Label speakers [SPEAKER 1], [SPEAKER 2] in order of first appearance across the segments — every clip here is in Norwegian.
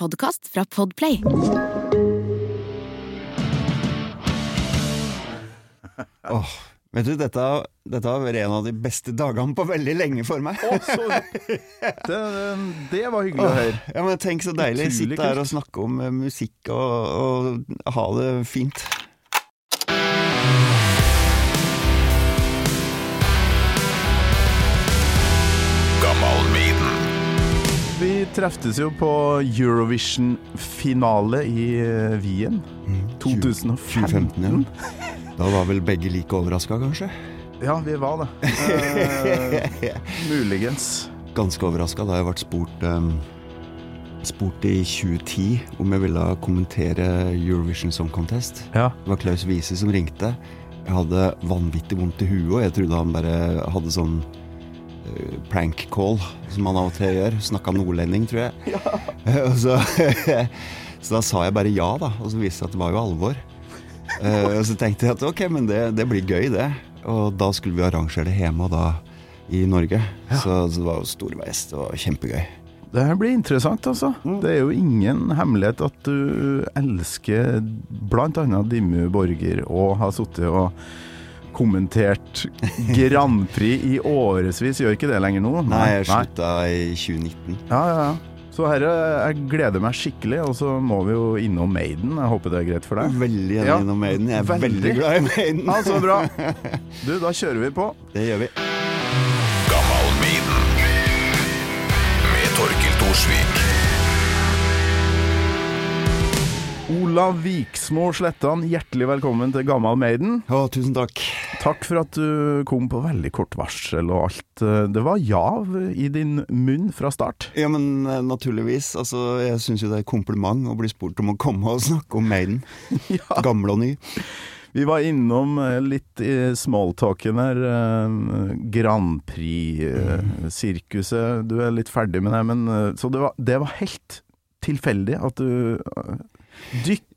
[SPEAKER 1] Podkast fra Podplay.
[SPEAKER 2] Åh, vet du, dette, dette har vært en av de beste dagene på veldig lenge for meg.
[SPEAKER 3] Oh, så det, det var hyggelig å høre.
[SPEAKER 2] Ja, men Tenk så deilig. Sitte her og snakke om eh, musikk og, og ha det fint.
[SPEAKER 3] Vi treftes jo på Eurovision-finale i eh, Wien 2015.
[SPEAKER 2] 2015, ja. Da var vel begge like overraska, kanskje?
[SPEAKER 3] Ja, vi var det. Eh, muligens.
[SPEAKER 2] Ganske overraska da jeg ble spurt um, Spurt i 2010 om jeg ville kommentere Eurovision Song Contest.
[SPEAKER 3] Ja.
[SPEAKER 2] Det var Klaus Wiese som ringte. Jeg hadde vanvittig vondt i huet, og jeg trodde han bare hadde sånn prank call, som man av og til gjør. Snakka nordlending, tror jeg. Ja. så, så da sa jeg bare ja, da. Og så viste det seg at det var jo alvor. Eh, og så tenkte jeg at ok, men det, det blir gøy, det. Og da skulle vi arrangere det hjemme da i Norge. Så, så det var jo stor fest. Det var kjempegøy.
[SPEAKER 3] Det her blir interessant, altså. Det er jo ingen hemmelighet at du elsker bl.a. Dimmu Borger og har sittet og kommentert Grand Prix i årevis. Gjør ikke det lenger nå?
[SPEAKER 2] Nei, jeg slutta i 2019.
[SPEAKER 3] Ja, ja, ja. Så herre, jeg gleder meg skikkelig, og så må vi jo innom Maiden. Jeg håper det er greit for deg.
[SPEAKER 2] Veldig gjerne
[SPEAKER 3] Ja,
[SPEAKER 2] innom Maiden. Jeg er veldig,
[SPEAKER 3] veldig.
[SPEAKER 2] glad i Maiden.
[SPEAKER 3] Ja, så bra. Du, da kjører vi på.
[SPEAKER 2] Det gjør vi.
[SPEAKER 4] Gammal Maiden. Med Torkil Thorsvik.
[SPEAKER 3] Olav Viksmo Slettan, hjertelig velkommen til Gammal Maiden.
[SPEAKER 2] Å, tusen takk.
[SPEAKER 3] Takk for at du kom på veldig kort varsel og alt. Det var jav i din munn fra start.
[SPEAKER 2] Ja, men eh, naturligvis. Altså, jeg syns jo det er kompliment å bli spurt om å komme og snakke om Maiden.
[SPEAKER 3] Ja.
[SPEAKER 2] Gammel og ny.
[SPEAKER 3] Vi var innom eh, litt i smalltalken her. eh, Grand Prix-sirkuset. Du er litt ferdig med det, men eh, Så det var, det var helt tilfeldig at du eh,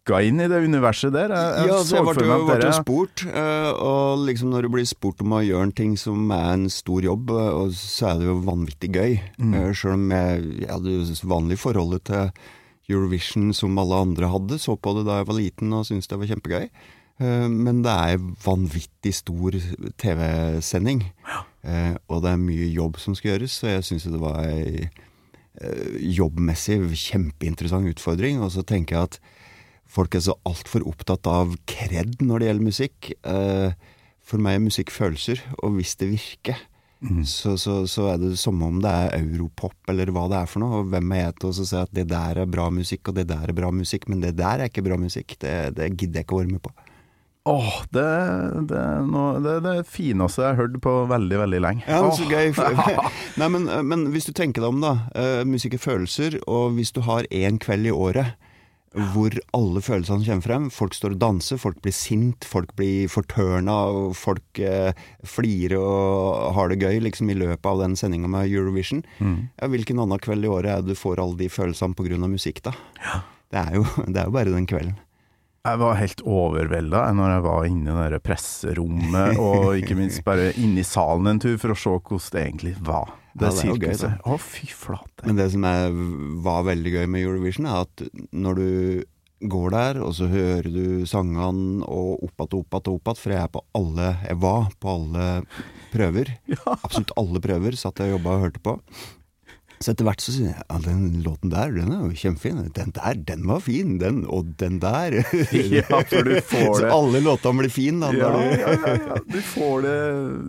[SPEAKER 3] dykka inn i det universet der. Jeg, jeg
[SPEAKER 2] Ja, så jeg ble ble
[SPEAKER 3] dere-
[SPEAKER 2] spurt, eh, og liksom når du blir spurt om å gjøre en ting som er en stor jobb, eh, så er det jo vanvittig gøy.
[SPEAKER 3] Mm.
[SPEAKER 2] Eh, Selv om jeg, jeg hadde vanlig forholdet til Eurovision som alle andre hadde, så på det da jeg var liten og syntes det var kjempegøy. Men det er vanvittig stor TV-sending, og det er mye jobb som skal gjøres, så jeg syns det var ei jobbmessig kjempeinteressant utfordring. Og så tenker jeg at folk er så altfor opptatt av kred når det gjelder musikk. Eh, For meg er musikk følelser, og hvis det virker, så, så, så er det som om det er europop eller hva det er for noe. Og hvem er jeg til å si at det der er bra musikk, og det der er bra musikk, men det der er ikke bra musikk. Det, det gidder jeg ikke å være med på.
[SPEAKER 3] Åh, det, det, noe- det, det er det fineste jeg har hørt på veldig, veldig lenge.
[SPEAKER 2] Ja, men så gøy. Nei, men, men hvis du tenker deg om, da. Uh, musikk er følelser, og hvis du har én kveld i året hvor alle følelsene kommer frem. Folk står og danser, folk blir sint, folk blir fortørna, og folk eh, flirer og har det gøy liksom i løpet av den sendinga med Eurovision. Ja, hvilken annen kveld i året er det du får alle de følelsene pga. musikk, da? Det, er jo, det er jo bare den kvelden.
[SPEAKER 3] Jeg var helt overvelda når jeg var inne i det presserommet, og ikke minst bare inne i salen en tur for å se hvordan det egentlig var. Det,
[SPEAKER 2] Ja, det er gøy,
[SPEAKER 3] sirkuset.
[SPEAKER 2] da.
[SPEAKER 3] Å, fy flate.
[SPEAKER 2] Men det som er, var veldig gøy med Eurovision, er at når du går der, og så hører du sangene og opp igjen og opp igjen og opp igjen, for jeg er på alle Jeg var på alle prøver. Absolutt alle prøver satt jeg og jobba og hørte på. Så etter hvert så sier jeg ja, den låten der, den er jo kjempefin. Den der, den var fin. Den, og den der.
[SPEAKER 3] Ja, for du får det.
[SPEAKER 2] Så alle låtene blir fine, da.
[SPEAKER 3] Ja,
[SPEAKER 2] du-
[SPEAKER 3] ja, ja, ja. Du får det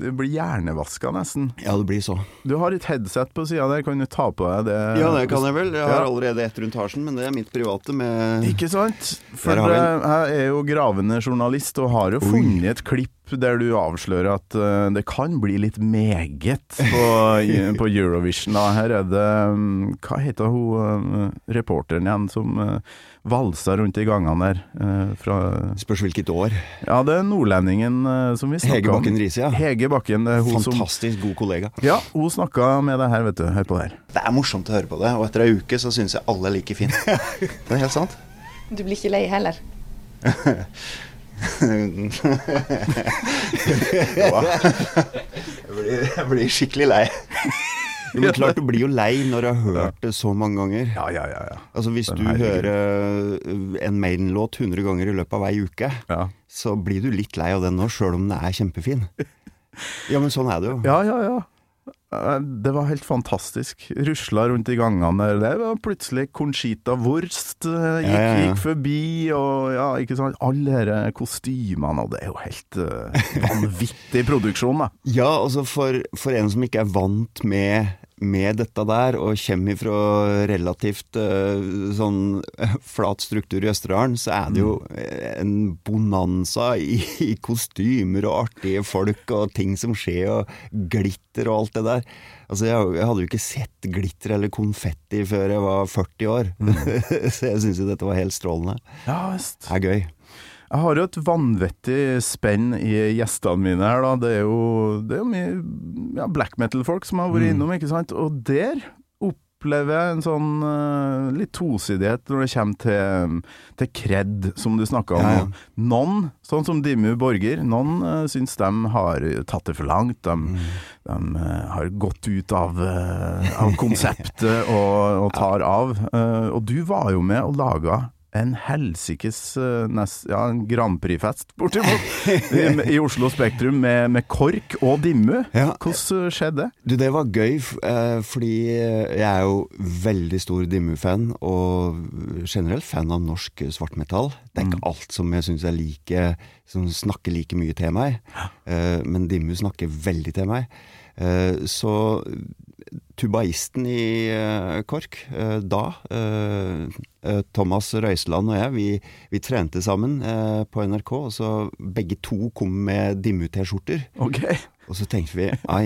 [SPEAKER 3] Det blir hjernevaska nesten.
[SPEAKER 2] ja, det blir så.
[SPEAKER 3] Du har et headset på sida der, kan du ta på deg det?
[SPEAKER 2] Ja, det kan jeg vel. Jeg har allerede ett rundt hasjen, men det er mitt private med
[SPEAKER 3] Ikke sant? For jeg er jo gravende journalist og har jo funnet et klipp der du avslører at uh, det kan bli litt meget på, på Eurovision. Da. Her er det um, Hva heter hun uh, reporteren igjen som uh, valsa rundt i gangene der? eh, fra,
[SPEAKER 2] Spørs hvilket år.
[SPEAKER 3] ja, det er nordlendingen eh, som vi snakka om.
[SPEAKER 2] Hege Bakken Riise, ja.
[SPEAKER 3] Hege Bakken, det er hun som
[SPEAKER 2] Fantastisk god kollega.
[SPEAKER 3] Ja, hun snakka med deg her, vet du. Hør på det her.
[SPEAKER 2] Det er morsomt å høre på det, og etter ei uke så syns jeg alle er like fine. det er helt sant.
[SPEAKER 1] Du blir ikke lei heller?
[SPEAKER 2] Jeg blir, jeg blir skikkelig lei. Men klart, du blir jo lei når du har hørt det så mange ganger.
[SPEAKER 3] Ja, ja, ja. ja.
[SPEAKER 2] Altså Hvis du hører uh, en Maiden-låt 100 ganger i løpet av ei uke,
[SPEAKER 3] ja.
[SPEAKER 2] så blir du litt lei av den nå, sjøl om den er kjempefin. Ja, men sånn er det jo.
[SPEAKER 3] Ja, ja, ja. Eh, Det var helt fantastisk. Rusla rundt i gangene der. Det var plutselig Conchita Wurst eh, gikk,
[SPEAKER 2] Ja, ja, ja.
[SPEAKER 3] gikk forbi, og ja, ikke sant. Alle disse kostymene, og det er jo helt uh, vanvittig produksjon, da.
[SPEAKER 2] Ja, altså for, for en som ikke er vant med, med dette der, og kommer fra relativt eh, sånn flat struktur i Østerdalen, så er det jo eh, en bonanza i, i kostymer og artige folk og ting som skjer, og glitter og alt det der. Altså, jeg, jeg hadde jo ikke sett glitter eller konfetti før jeg var 40 år, så jeg syns jo dette var helt strålende.
[SPEAKER 3] Ja visst.
[SPEAKER 2] Det er gøy.
[SPEAKER 3] Jeg har jo et vanvittig spenn i gjestene mine her, da. Det er jo, det er jo mye ja, black metal-folk som har vært innom, ikke sant. Og der opplever jeg en sånn uh, litt tosidighet når det kommer til, til cred, som du snakka om.
[SPEAKER 2] Ja, ja.
[SPEAKER 3] Noen, sånn som Dimmu Borger, noen uh, syns de har tatt det for langt. De, de uh, har gått ut av, uh, av konseptet og, og tar av. Eh, og du var jo med og laga en helsikes eh, ja, en Grand Prix-fest, bortimot, i, i Oslo Spektrum med, med KORK og Dimmu.
[SPEAKER 2] Ja.
[SPEAKER 3] Hvordan skjedde det?
[SPEAKER 2] Du, det var gøy, eh, fordi jeg er jo veldig stor Dimmu-fan, og generelt fan av norsk svartmetall. Det er ikke alt som jeg syns er like Som snakker like mye til meg, eh, men Dimmu snakker veldig til meg. Eh, så tubaisten i eh, KORK eh, da, eh, eh, Thomas Røiseland og jeg, vi, vi trente sammen eh, på NRK, og så begge to kom med Dimmu-T-skjorter.
[SPEAKER 3] Okay.
[SPEAKER 2] Og så tenkte vi nei,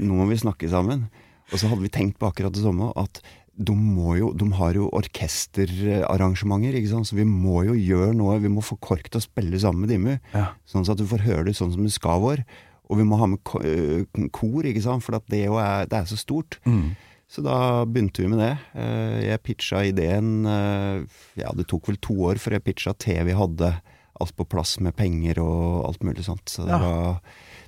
[SPEAKER 2] nå må vi snakke sammen. Og så hadde vi tenkt på akkurat det samme, at de, må jo, de har jo orkesterarrangementer, ikke sant? så vi må jo gjøre noe. Vi må få KORK til å spille sammen med Dimmu,
[SPEAKER 3] Ja.
[SPEAKER 2] sånn at du får høre det sånn som det skal være. Og vi må ha med øh, kor, ikke sant? for det, jo er, det er så stort.
[SPEAKER 3] Mm.
[SPEAKER 2] Så da begynte vi med det. Eh, Jeg pitcha ideen eh, Ja, det tok vel to år før jeg pitcha til vi hadde alt på plass med penger og alt mulig sånt. Så det,
[SPEAKER 3] Ja.
[SPEAKER 2] var,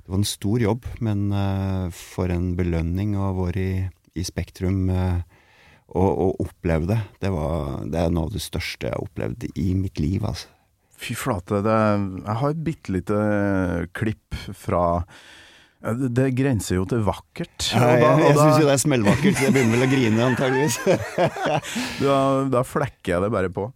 [SPEAKER 2] det var en stor jobb, men eh, for en belønning å ha vært i, i Spektrum eh, og, og oppleve det. Det, var, det er noe av det største jeg har opplevd i mitt liv, altså.
[SPEAKER 3] Fy flate, det, jeg har et bitte lite klipp fra det, grenser jo til vakkert.
[SPEAKER 2] Jeg,
[SPEAKER 3] da,
[SPEAKER 2] jeg,
[SPEAKER 3] og
[SPEAKER 2] jeg syns jo det er smellvakkert, så jeg begynner vel å grine antageligvis.
[SPEAKER 3] da, da flekker jeg det bare på.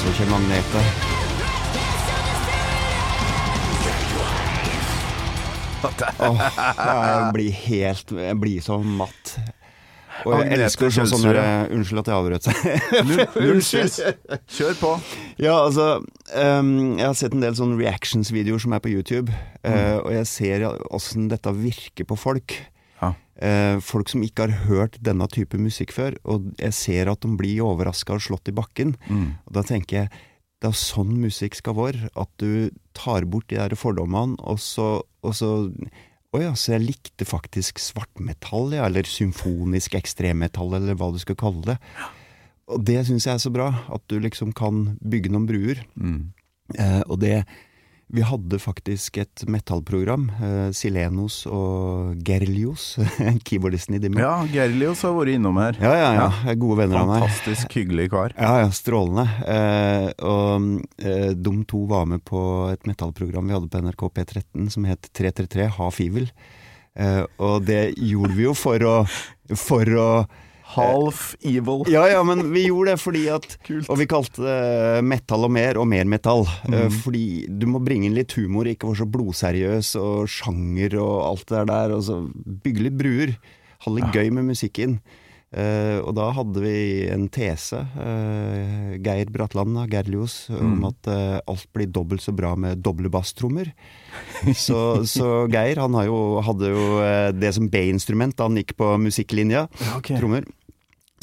[SPEAKER 2] Så kommer Magnete. Åh, jeg blir helt Jeg blir så matt. Og jeg elsker sånn sånn
[SPEAKER 3] Kjølsrud.
[SPEAKER 2] Unnskyld at jeg avbrøt seg.
[SPEAKER 3] Null. Kjør på.
[SPEAKER 2] Ja, altså um, Jeg har sett en del sånne reactions-videoer som er på YouTube, eh, og jeg ser åssen dette virker på folk.
[SPEAKER 3] Ja.
[SPEAKER 2] Uh, folk som ikke har hørt denne type musikk før, og jeg ser at de blir overraska og slått i bakken.
[SPEAKER 3] Mm.
[SPEAKER 2] Og da tenker jeg det er sånn musikk skal være, at du tar bort de der fordommene, og så, og så Å ja, så jeg likte faktisk svartmetall, ja, eller symfonisk ekstremmetall, eller hva du skal kalle det. Og det syns jeg er så bra, at du liksom kan bygge noen bruer.
[SPEAKER 3] Mm.
[SPEAKER 2] Eh, og det Vi hadde faktisk et metallprogram, uh, Silenos og Gerlios, keyboardisten i Dimmu.
[SPEAKER 3] Ja, Gerlios har vært innom her.
[SPEAKER 2] ja, ja, ja. er Gode venner av meg.
[SPEAKER 3] Fantastisk hyggelig kar.
[SPEAKER 2] Ja, ja, strålende. Uh, og uh, de to var med på et metallprogram vi hadde på NRK P13 som het 333 Ha fivel. Og det gjorde vi jo for å, for å
[SPEAKER 3] Half evil.
[SPEAKER 2] Ja ja, men vi gjorde det fordi at
[SPEAKER 3] Kult.
[SPEAKER 2] Og vi kalte det metall og mer, og mer metall. Eh,
[SPEAKER 3] Mm.
[SPEAKER 2] fordi du må bringe inn litt humor, ikke være så blodseriøs og sjanger og alt det der, og så bygge litt bruer. Ha litt gøy med musikken. Uh, og da hadde vi en tese, uh, Geir Bratland av Gerlios, om at uh, alt blir dobbelt så bra med doble basstrommer. så, så Geir han har jo, hadde jo eh, det som B-instrument da han gikk på musikklinja.
[SPEAKER 3] ok.
[SPEAKER 2] Trommer.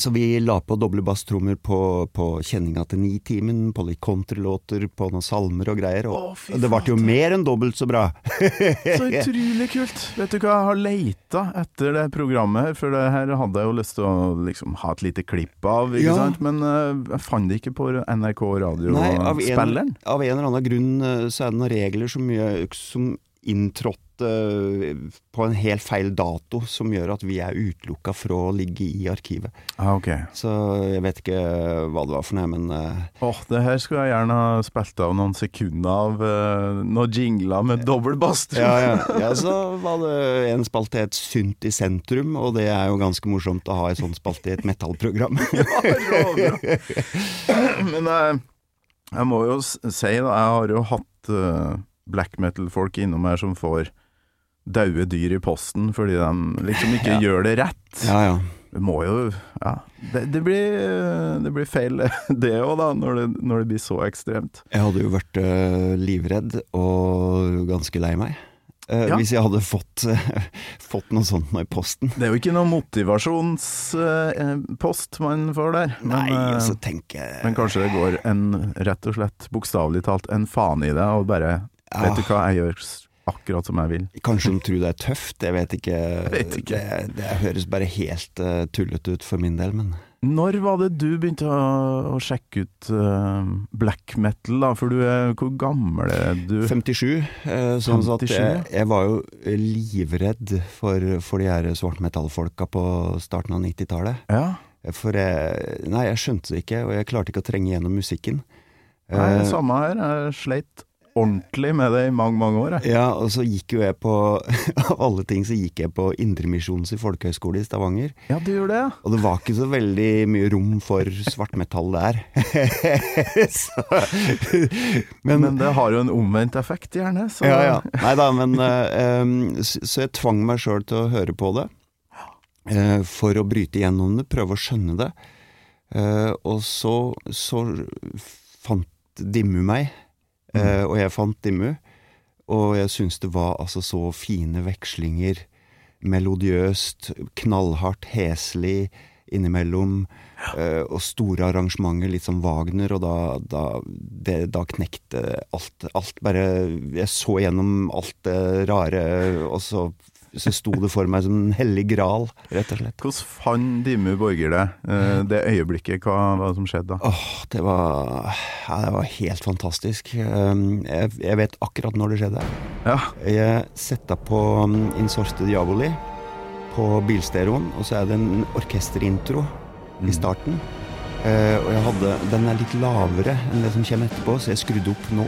[SPEAKER 2] Så vi la på doble basstrommer på, på kjenninga til Nitimen, på litt countrylåter, på noen salmer og greier. Og
[SPEAKER 3] Å,
[SPEAKER 2] det ble jo mer enn dobbelt så bra.
[SPEAKER 3] Så utrolig kult! Vet du hva, jeg har leita etter det programmet for det her hadde jeg jo lyst til å liksom ha et lite klipp av,
[SPEAKER 2] Ja.
[SPEAKER 3] sant? Men uh, jeg fant det ikke på NRK
[SPEAKER 2] Nei, av en,
[SPEAKER 3] Radio-spilleren.
[SPEAKER 2] av en eller annen grunn eh, så er det noen regler som, som inntrådte eh, på en helt feil dato, som gjør at vi er utelukka fra å ligge i arkivet.
[SPEAKER 3] Ah, ok.
[SPEAKER 2] Så jeg vet ikke hva det var for noe, men Åh,
[SPEAKER 3] Åh, det her skulle jeg gjerne ha spilt av noen sekunder av uh, noen jingler med dobbel basstrom.
[SPEAKER 2] ja, ja. ja, så var det en spalte het Synt i sentrum, og det er jo ganske morsomt å ha en sånn spalte i et metallprogram.
[SPEAKER 3] Råbra. Men jeg, jeg må jo si, da, jeg har jo hatt eh, black metal-folk innom her som får daue dyr i posten fordi de liksom ikke gjør det rett.
[SPEAKER 2] ja, ja.
[SPEAKER 3] Det må jo Ja. Det, det, blir, det blir feil, det òg, da, når det, når det blir så ekstremt.
[SPEAKER 2] Jeg hadde jo vært øh, livredd og ganske lei meg. eh,
[SPEAKER 3] Ja.
[SPEAKER 2] Hvis jeg hadde fått, fått noe sånt nå i posten.
[SPEAKER 3] Det er jo ikke noen motivasjonspost man får der. Men,
[SPEAKER 2] Nei,
[SPEAKER 3] eh,
[SPEAKER 2] altså jeg
[SPEAKER 3] men kanskje det går en, rett og slett, bokstavelig talt, en faen i det, og bare
[SPEAKER 2] Ja.
[SPEAKER 3] Vet du hva, jeg gjør akkurat som jeg vil.
[SPEAKER 2] Kanskje de tror det er tøft, jeg vet ikke.
[SPEAKER 3] vet ikke.
[SPEAKER 2] Det, det høres bare helt uh, tullete ut for min del, men
[SPEAKER 3] Når var det du begynte å, å sjekke ut uh, black metal, da? For du er Hvor gammel er du?
[SPEAKER 2] 57. Uh, sånn at
[SPEAKER 3] 57,
[SPEAKER 2] jeg, jeg var jo livredd for, for de her svartmetallfolka på starten av 90-tallet.
[SPEAKER 3] Ja.
[SPEAKER 2] For jeg, nei, jeg skjønte det ikke, og jeg klarte ikke å trenge gjennom musikken.
[SPEAKER 3] Nei,
[SPEAKER 2] Eh,
[SPEAKER 3] samme her. Jeg sleit ordentlig med det i mange, mange år. Jeg.
[SPEAKER 2] Ja, og så gikk jo jeg på Av alle ting så gikk jeg på Indremisjons i folkehøgskole i Stavanger.
[SPEAKER 3] Ja, du gjorde det, ja.
[SPEAKER 2] Og det var ikke så veldig mye rom for svartmetall der. så, men,
[SPEAKER 3] Men det har jo en omvendt effekt, gjerne. Så
[SPEAKER 2] Ja, ja. Nei da, men eh, så, så jeg tvang meg sjøl til å høre på det. eh, for å bryte gjennom det, prøve å skjønne det. Eh, og så, så fant Dimmu meg, eh, og jeg fant Dimmu. Og jeg syns det var altså så fine vekslinger. Melodiøst, knallhardt, heslig innimellom. eh, og store arrangementer, litt som Wagner, og da, da, det, da knekte alt, alt bare Jeg så gjennom alt det rare, og så, så sto det for meg som en hellig gral, rett og slett.
[SPEAKER 3] Hvordan fant Dimmu Borger det? Eh, det øyeblikket, hva var det som skjedde da?
[SPEAKER 2] Åh, det var, ja, det var helt fantastisk. Um, Jeg, jeg vet akkurat når det skjedde.
[SPEAKER 3] Ja.
[SPEAKER 2] Jeg setter på um, Insorte Diaboli på bilstereoen, og så er det en orkesterintro i starten. Uh, og jeg hadde, den er litt lavere enn det som kommer etterpå, så jeg skrudde opp nå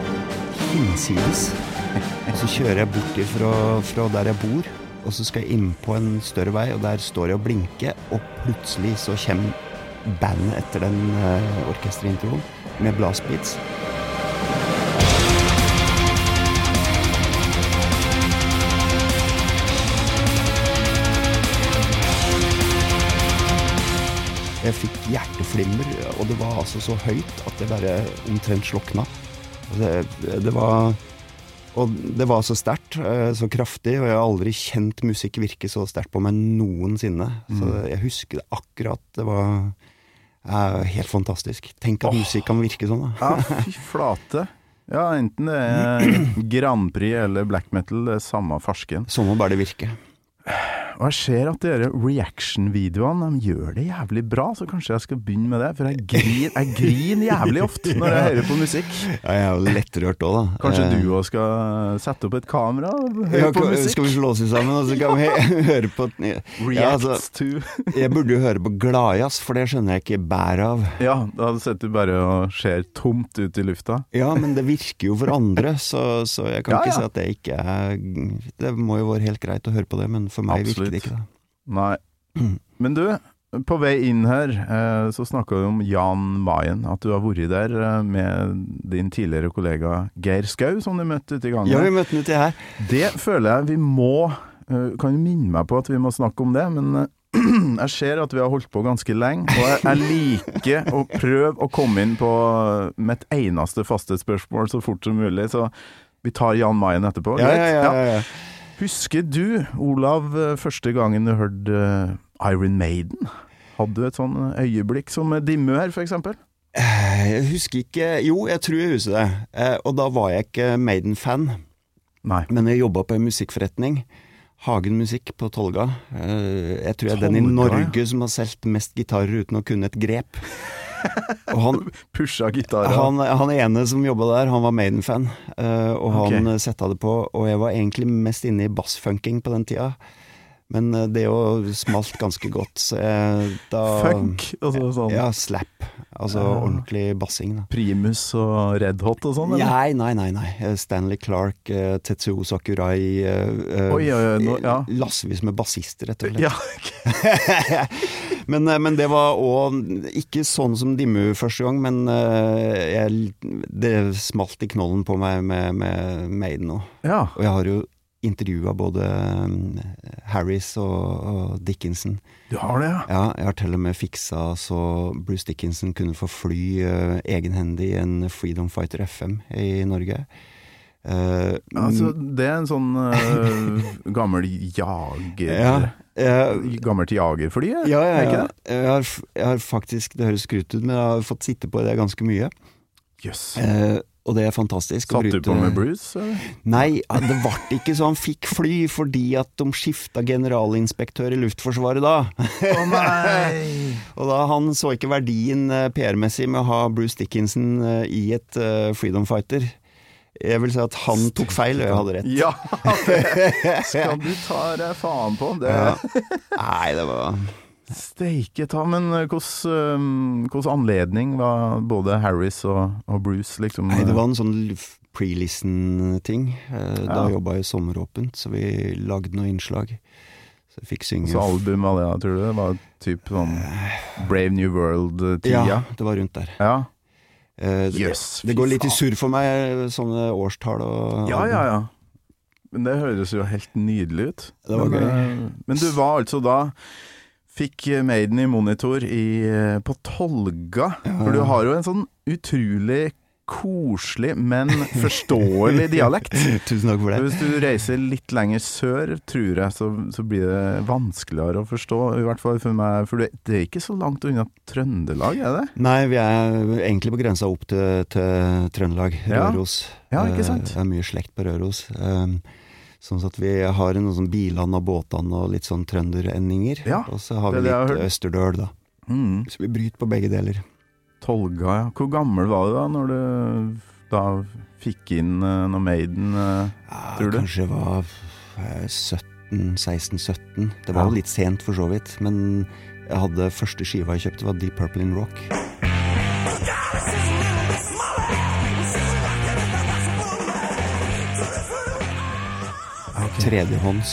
[SPEAKER 2] hinsides. Og så kjører jeg bort ifra, fra der jeg bor, og så skal jeg inn på en større vei, og der står jeg og blinker, og plutselig så kommer bandet etter den uh, orkesterintroen med blastbeats. Jeg fikk hjerteflimmer, og det var altså så høyt at det bare omtrent slokna. Det, det var Og det var så sterkt, eh, så kraftig, og jeg har aldri kjent musikk virke så sterkt på meg noensinne. Så jeg husker det akkurat. Det var eh, helt fantastisk. Tenk at musikk kan virke sånn, da.
[SPEAKER 3] Ja, fy flate. Ja, enten det er Grand Prix eller black metal, det er samme farsken.
[SPEAKER 2] Sånn må bare det virke.
[SPEAKER 3] Og jeg ser at de reaction-videoene de gjør det jævlig bra, så kanskje jeg skal begynne med det. For jeg griner, jeg griner jævlig ofte når jeg hører på musikk.
[SPEAKER 2] Ja, jeg er jo lettrørt òg, da.
[SPEAKER 3] Kanskje
[SPEAKER 2] Eh,
[SPEAKER 3] du òg skal sette opp et kamera og
[SPEAKER 2] ja,
[SPEAKER 3] høre på musikk?
[SPEAKER 2] Skal vi slå oss sammen, og så kan vi høre på ja, altså,
[SPEAKER 3] to
[SPEAKER 2] Jeg burde jo høre på gladjazz, for det skjønner jeg ikke bæret av.
[SPEAKER 3] Ja, da sitter du bare og ser tomt ut i lufta.
[SPEAKER 2] Ja, men det virker jo for andre, så, så jeg kan
[SPEAKER 3] Ja,
[SPEAKER 2] ikke
[SPEAKER 3] ja.
[SPEAKER 2] si at det ikke er Det må jo være helt greit å høre på det, men for meg virker det ikke det.
[SPEAKER 3] Nei. Men du, på vei inn her eh, så snakka du om Jan Mayen. At du har vært der eh, med din tidligere kollega Geir Skau, som du møtte ute i gangen.
[SPEAKER 2] Ja, vi møtte den uti her.
[SPEAKER 3] Det føler jeg vi må eh, Kan jo minne meg på at vi må snakke om det, men jeg ser at vi har holdt på ganske lenge, og jeg, jeg liker å prøve å komme inn på mitt eneste faste spørsmål så fort som mulig, så vi tar Jan Mayen etterpå.
[SPEAKER 2] Ja, ja, ja, ja.
[SPEAKER 3] Husker du, Olav, eh, første gangen du hørte eh, Iron Maiden? Hadde du et sånn øyeblikk som Dimmu her, for eksempel?
[SPEAKER 2] Eh, Jeg husker ikke Jo, jeg tror jeg husker det. Eh, Og da var jeg ikke Maiden-fan,
[SPEAKER 3] Nei.
[SPEAKER 2] men jeg jobba på en musikkforretning. Hagen Musikk på Tolga. Eh, Jeg tror jeg er den i. Norge som har solgt mest gitarer uten å kunne et grep. Og han,
[SPEAKER 3] Pusha gitarer.
[SPEAKER 2] han, han ene som jobba der, han var Maiden-fan, eh, og han eh, setta det på. Og jeg var egentlig mest inne i bassfunking på den tida. Men eh, det jo smalt ganske godt, så jeg da
[SPEAKER 3] Funk, altså sånn
[SPEAKER 2] Ja, slap. Altså
[SPEAKER 3] Ja.
[SPEAKER 2] ordentlig bassing, da.
[SPEAKER 3] Primus og Red Hot og sånn.
[SPEAKER 2] Nei, nei, nei. nei. Eh, Stanley Clark, eh, Tetsuo Sakurai eh,
[SPEAKER 3] Oi, oi, nå- ja.
[SPEAKER 2] Lassevis med bassister, rett og slett.
[SPEAKER 3] Ja,
[SPEAKER 2] men, eh, men det var òg ikke sånn som Dimmu første gang, men uh, jeg, det smalt i knollen på meg med, med Maiden òg.
[SPEAKER 3] ja.
[SPEAKER 2] Og jeg har jo intervjua både eh, Harris og, og Dickinson.
[SPEAKER 3] Du har det, ja.
[SPEAKER 2] Ja, jeg har til og med fiksa så Bruce Dickinson kunne få fly uh, egenhendig i en Freedom Fighter FM i Norge. Uh,
[SPEAKER 3] Altså, det er en sånn uh, gammel jager
[SPEAKER 2] ja, jeg,
[SPEAKER 3] Gammelt jagerfly, er
[SPEAKER 2] ja, ja,
[SPEAKER 3] ikke det?
[SPEAKER 2] Jeg, har, jeg har faktisk, det høres skrutt ut, men jeg har fått sitte på det ganske mye.
[SPEAKER 3] Yes.
[SPEAKER 2] Eh, og det er fantastisk.
[SPEAKER 3] Satt du på med Bruce? eller?
[SPEAKER 2] Nei, det ble ikke så han fikk fly, fordi at de skifta generalinspektør i Luftforsvaret da.
[SPEAKER 3] Å nei!
[SPEAKER 2] Og da han så ikke verdien eh, PR-messig med å ha Bruce Dickinson eh, i et eh, Freedom Fighter. Jeg vil si at han tok feil, og jeg hadde rett.
[SPEAKER 3] Ja, det skal du ta deg faen på. Det
[SPEAKER 2] Ja. Nei, det var
[SPEAKER 3] Steike ta, men eh, hvordan hvordan anledning var både Harris og, og Bruce, liksom?
[SPEAKER 2] Nei, det var en sånn pre-listen-ting. Eh, Da
[SPEAKER 3] Ja.
[SPEAKER 2] jobba jeg sommeråpent, så vi lagde noen innslag. Så jeg fikk synge
[SPEAKER 3] Så album var det, tror du? Det var typ sånn Brave New World-tida?
[SPEAKER 2] Ja, det var rundt der.
[SPEAKER 3] Ja.
[SPEAKER 2] Eh, det- det går litt i surr for meg, sånne årstall og
[SPEAKER 3] Ja, ja, ja. Men det høres jo helt nydelig ut.
[SPEAKER 2] Det var
[SPEAKER 3] men,
[SPEAKER 2] gøy.
[SPEAKER 3] eh, Men du var altså da Fikk Maiden i monitor i, eh, på Tolga. For du har jo en sånn utrolig koselig, men forståelig dialekt.
[SPEAKER 2] Tusen takk for det.
[SPEAKER 3] Hvis du reiser litt lenger sør, tror jeg, så, så blir det vanskeligere å forstå. I hvert fall for meg, for det, er ikke så langt unna Trøndelag, er det?
[SPEAKER 2] Nei, vi er egentlig på grensa opp til, til Trøndelag, Røros.
[SPEAKER 3] Ja, ikke
[SPEAKER 2] Eh,
[SPEAKER 3] sant?
[SPEAKER 2] Det er mye slekt på Røros. Um, Sånn at vi har noen sånn bilene og båtene og litt sånn trønderendinger.
[SPEAKER 3] Ja,
[SPEAKER 2] og så har vi litt østerdøl, da.
[SPEAKER 3] Mm.
[SPEAKER 2] Så vi bryter på begge deler.
[SPEAKER 3] Tolga, ja. Hvor gammel var du da når du da fikk inn uh, noe Maiden? uh,
[SPEAKER 2] Ja,
[SPEAKER 3] Tror du?
[SPEAKER 2] Kanskje var uh, 17, 16-17. Det var jo litt sent for så vidt. Men jeg hadde første skiva jeg kjøpte, var Deep Purple in Rock. Tredjehånds.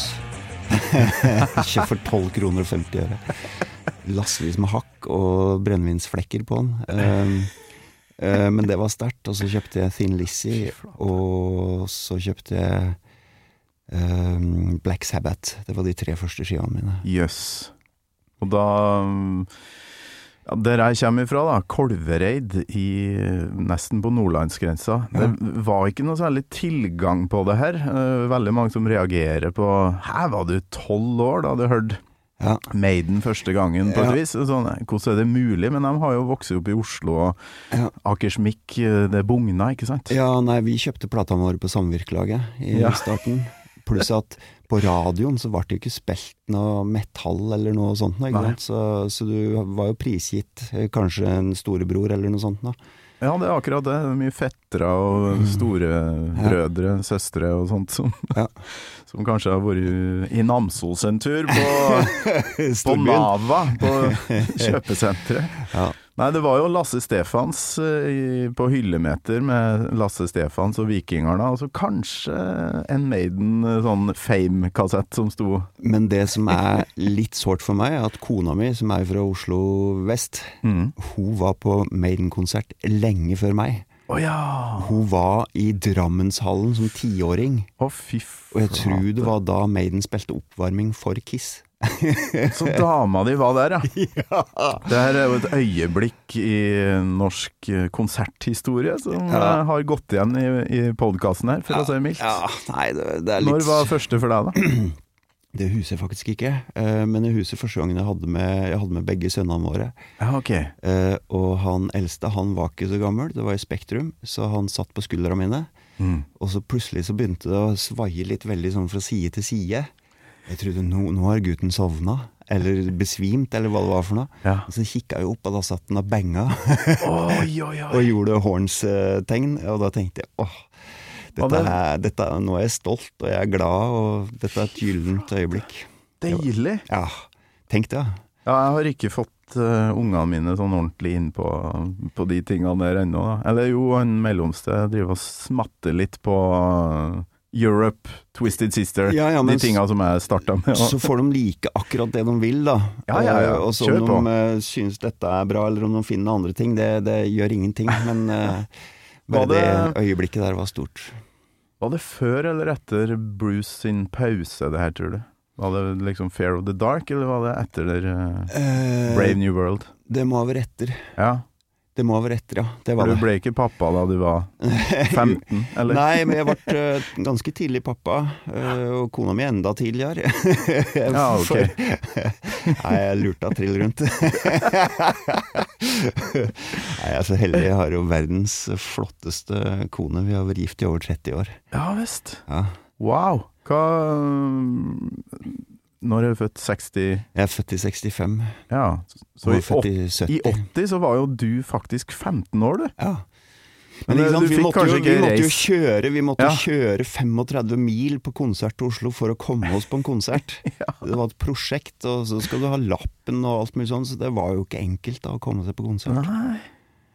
[SPEAKER 2] Kjøpt for 12 kroner og 50 øre. Lassevis med hakk og brennevinsflekker på den. Um, uh, men det var sterkt. Og så kjøpte jeg Thin Lizzie, og så kjøpte jeg um, Black Sabbath. Det var de tre første skivene mine.
[SPEAKER 3] Jøss. Og da mm, ja, Der jeg kommer ifra, da, Kolvereid, i, nesten på nordlandsgrensa. Det var ikke noe særlig tilgang på det her. Eh, Veldig mange som reagerer på Her var du tolv år da du hørte
[SPEAKER 2] Ja.
[SPEAKER 3] Maiden første gangen, på et
[SPEAKER 2] Ja.
[SPEAKER 3] vis? Sånn, hvordan er det mulig? Men de har jo vokst opp i Oslo, og
[SPEAKER 2] Ja.
[SPEAKER 3] Akersmik, eh, det bugna, ikke sant?
[SPEAKER 2] ja, nei, vi kjøpte platene våre på Samvirkelaget i
[SPEAKER 3] Ja.
[SPEAKER 2] starten. Pluss at på radioen så ble det jo ikke spilt noe metall eller noe sånt. noe? Så, så du var jo prisgitt eh, kanskje en storebror eller noe sånt. Da.
[SPEAKER 3] Ja, det er akkurat det. Mye fettere og store storebrødre, søstre og sånt som,
[SPEAKER 2] Ja.
[SPEAKER 3] som kanskje har vært i Namsos en tur, på, på Nava, på kjøpesenteret.
[SPEAKER 2] Ja.
[SPEAKER 3] Nei, det var jo Lasse Stefans eh, i, på hyllemeter med Lasse Stefans og Vikingarna, og så kanskje en Maiden eh, sånn fame-kassett som sto
[SPEAKER 2] Men det som er litt sårt for meg, er at kona mi, som er fra Oslo vest,
[SPEAKER 3] mm.
[SPEAKER 2] hun var på Maiden-konsert lenge før meg.
[SPEAKER 3] Oh, ja!
[SPEAKER 2] Hun var i Drammenshallen som tiåring,
[SPEAKER 3] fy
[SPEAKER 2] og jeg tror det var da Maiden spilte oppvarming for Kiss.
[SPEAKER 3] Så dama di var der, ja. Det her er jo et øyeblikk i norsk konserthistorie som
[SPEAKER 2] Ja.
[SPEAKER 3] eh, har gått igjen i, i podkasten her, for å si mildt.
[SPEAKER 2] Ja, nei, det, det litt
[SPEAKER 3] Når var første for deg, da?
[SPEAKER 2] Det huser jeg faktisk ikke, eh, men det huset første gangen jeg hadde med, jeg hadde med begge sønnene våre.
[SPEAKER 3] Ja, ok.
[SPEAKER 2] Eh, og han eldste, han var ikke så gammel, det var i Spektrum, så han satt på skuldra mine.
[SPEAKER 3] Mm.
[SPEAKER 2] Og så plutselig så begynte det å svaie litt veldig sånn fra side til side. Jeg trodde nå, nå har gutten sovna, eller besvimt, eller hva det var for noe.
[SPEAKER 3] Ja.
[SPEAKER 2] Og så kikka jeg opp, og da satt den og benga.
[SPEAKER 3] Oi, oi, oi.
[SPEAKER 2] og gjorde horns-tegn. Og da tenkte jeg åh, dette er, dette, er- nå er jeg stolt, og jeg er glad, og dette er et gyllent øyeblikk.
[SPEAKER 3] Deilig.
[SPEAKER 2] Ja, tenk det. ja.
[SPEAKER 3] Jeg har ikke fått uh, ungene mine sånn ordentlig inn på, på de tingene der ennå. Eller jo, han mellomste driver og smatter litt på uh, Europe, Twisted Sister,
[SPEAKER 2] Ja, ja,
[SPEAKER 3] de tinga som jeg starta med.
[SPEAKER 2] Så får de like akkurat det de vil, da.
[SPEAKER 3] Ja, ja, ja.
[SPEAKER 2] Eh, Og så om
[SPEAKER 3] på.
[SPEAKER 2] de synes syns dette er bra, eller om de finner andre ting, det, det gjør ingenting. Men eh, bare det...
[SPEAKER 3] det-
[SPEAKER 2] øyeblikket der var stort.
[SPEAKER 3] Var det før eller etter Bruce sin pause, det her, tror du? Var det liksom Fair of the Dark, eller var det etter uh,
[SPEAKER 2] Eh,
[SPEAKER 3] Brave New World?
[SPEAKER 2] Det må ha vært etter.
[SPEAKER 3] Ja,
[SPEAKER 2] Det må ha vært etter, ja. Det
[SPEAKER 3] for
[SPEAKER 2] var
[SPEAKER 3] du ble ikke pappa da du var 15, eller?
[SPEAKER 2] Nei, men jeg ble eh, ganske tidlig pappa, eh, og kona mi enda tidligere.
[SPEAKER 3] Ja, ok.
[SPEAKER 2] For- Nei, jeg lurte av trill rundt. Nei, jeg er så heldig. Jeg har jo verdens flotteste kone. Vi har vært gift i over 30 år.
[SPEAKER 3] Ja visst.
[SPEAKER 2] Ja.
[SPEAKER 3] Wow. Hva Når er du født? 60
[SPEAKER 2] Jeg er født i 65,
[SPEAKER 3] Ja. Så i,
[SPEAKER 2] er født
[SPEAKER 3] åt-
[SPEAKER 2] i 70.
[SPEAKER 3] i 80 så var jo du faktisk 15 år, du.
[SPEAKER 2] Ja.
[SPEAKER 3] Men
[SPEAKER 2] Men sant,
[SPEAKER 3] du
[SPEAKER 2] vi, måtte jo, vi måtte jo kjøre Vi måtte
[SPEAKER 3] Ja.
[SPEAKER 2] kjøre 35 mil på konsert til Oslo for å komme oss på en konsert. Det var et prosjekt, og så skal du ha lappen og alt mulig sånn, så det var jo ikke enkelt da å komme seg på konsert.
[SPEAKER 3] Nei.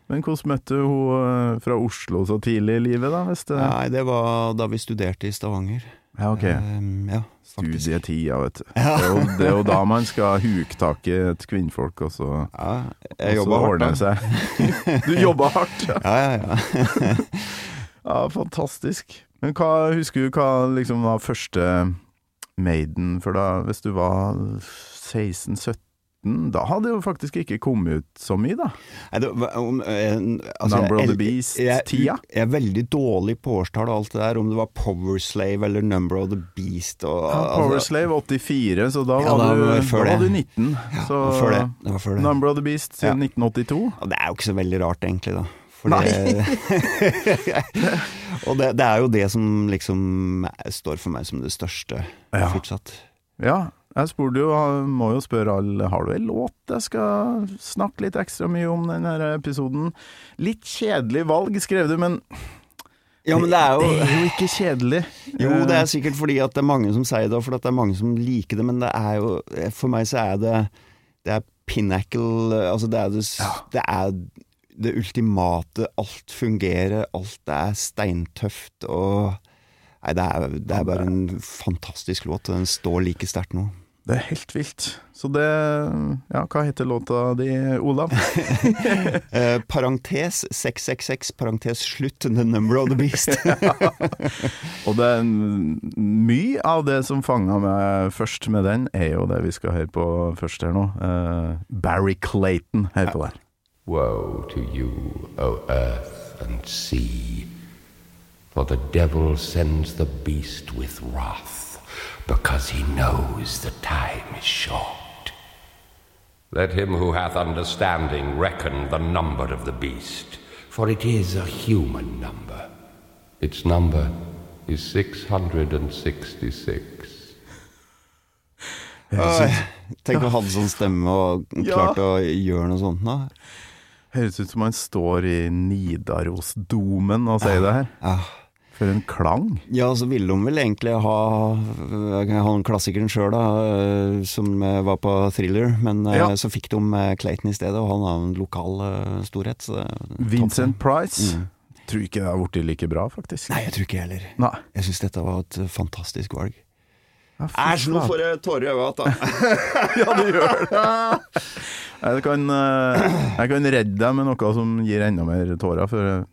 [SPEAKER 3] Men hvordan møtte du hun eh, fra Oslo så tidlig i livet, da? Hvis det...
[SPEAKER 2] Nei, det var da vi studerte i Stavanger.
[SPEAKER 3] Ja, ok.
[SPEAKER 2] Um, ja.
[SPEAKER 3] Studietida, vet du. Det er, jo, det er jo da man skal huke tak i et kvinnfolk, og så,
[SPEAKER 2] Ja,
[SPEAKER 3] og så
[SPEAKER 2] jobba hardt.
[SPEAKER 3] ordne seg. Du jobba hardt, ja.
[SPEAKER 2] Ja, ja, ja.
[SPEAKER 3] ja. Fantastisk. Men hva husker du hva liksom var første Maiden for da, hvis du var 16-17? Da hadde jo faktisk ikke kommet ut så mye, da.
[SPEAKER 2] Nei, det, om, eh, altså,
[SPEAKER 3] Number of the Beast-tida?
[SPEAKER 2] jeg er veldig dårlig på årstall og alt det der, om det var Power Slave eller Number of the Beast. Og,
[SPEAKER 3] Ja,
[SPEAKER 2] altså-
[SPEAKER 3] Slave 84, så da
[SPEAKER 2] Ja,
[SPEAKER 3] var,
[SPEAKER 2] da
[SPEAKER 3] du,
[SPEAKER 2] var før
[SPEAKER 3] da var du 19.
[SPEAKER 2] Ja,
[SPEAKER 3] så
[SPEAKER 2] før det. Det var før det.
[SPEAKER 3] Number of the Beast siden
[SPEAKER 2] Ja.
[SPEAKER 3] 1982.
[SPEAKER 2] Og det er jo ikke så veldig rart, egentlig, da.
[SPEAKER 3] Fordi,
[SPEAKER 2] det- og det, det er jo det som liksom står for meg som det største
[SPEAKER 3] Ja.
[SPEAKER 2] fortsatt.
[SPEAKER 3] Ja, jeg spurte jo, må jo spørre alle, har du en låt jeg skal snakke litt ekstra mye om denne episoden? Litt kjedelig valg, skrev du, men
[SPEAKER 2] Ja, men det er jo
[SPEAKER 3] det er jo ikke kjedelig.
[SPEAKER 2] Jo, det er sikkert fordi at det er mange som sier det, og fordi at det er mange som liker det, men det er jo For meg så er det Det er pinnacle Altså, det er det, det er det ultimate. Alt fungerer, alt er steintøft og Nei, det er, det er bare en fantastisk låt, og den står like sterkt nå.
[SPEAKER 3] Det er helt vilt. Så det Ja, hva heter låta di, Olav?
[SPEAKER 2] Eh, parentes 666, parentes slutt, The Number of the Beast. ja.
[SPEAKER 3] Og det er mye av det som fanga meg først med den, er jo det vi skal høre på først her nå. Eh, Barry Clayton, hør på der.
[SPEAKER 1] Woe to you, O earth and sea, for the devil sends the beast with wrath, because he knows the time is short. Let him who hath understanding reckon the number of the beast, for it is a human number. Its number is 666.
[SPEAKER 2] Oi, Tenk å ha hadde sånn stemme og
[SPEAKER 3] Ja.
[SPEAKER 2] klart å gjøre noe sånt nå.
[SPEAKER 3] Høres ut som han står i Nidarosdomen og sier det her.
[SPEAKER 2] Ja.
[SPEAKER 3] For en klang.
[SPEAKER 2] Ja, så ville de vel egentlig ha han klassikeren sjøl, da, eh, som eh, var på thriller, men eh,
[SPEAKER 3] Ja.
[SPEAKER 2] så fikk de Clayton i stedet, og han har en lokal storhet.
[SPEAKER 3] Vincent Price.
[SPEAKER 2] Mm.
[SPEAKER 3] Tror ikke det har blitt like bra, faktisk.
[SPEAKER 2] Nei, jeg tror ikke heller.
[SPEAKER 3] Nei.
[SPEAKER 2] Jeg syns dette var et fantastisk valg. Æsj, nå får jeg tårer i øynene igjen.
[SPEAKER 3] Ja, du gjør det. Jeg kan, jeg kan redde deg med noe som gir enda mer tårer, for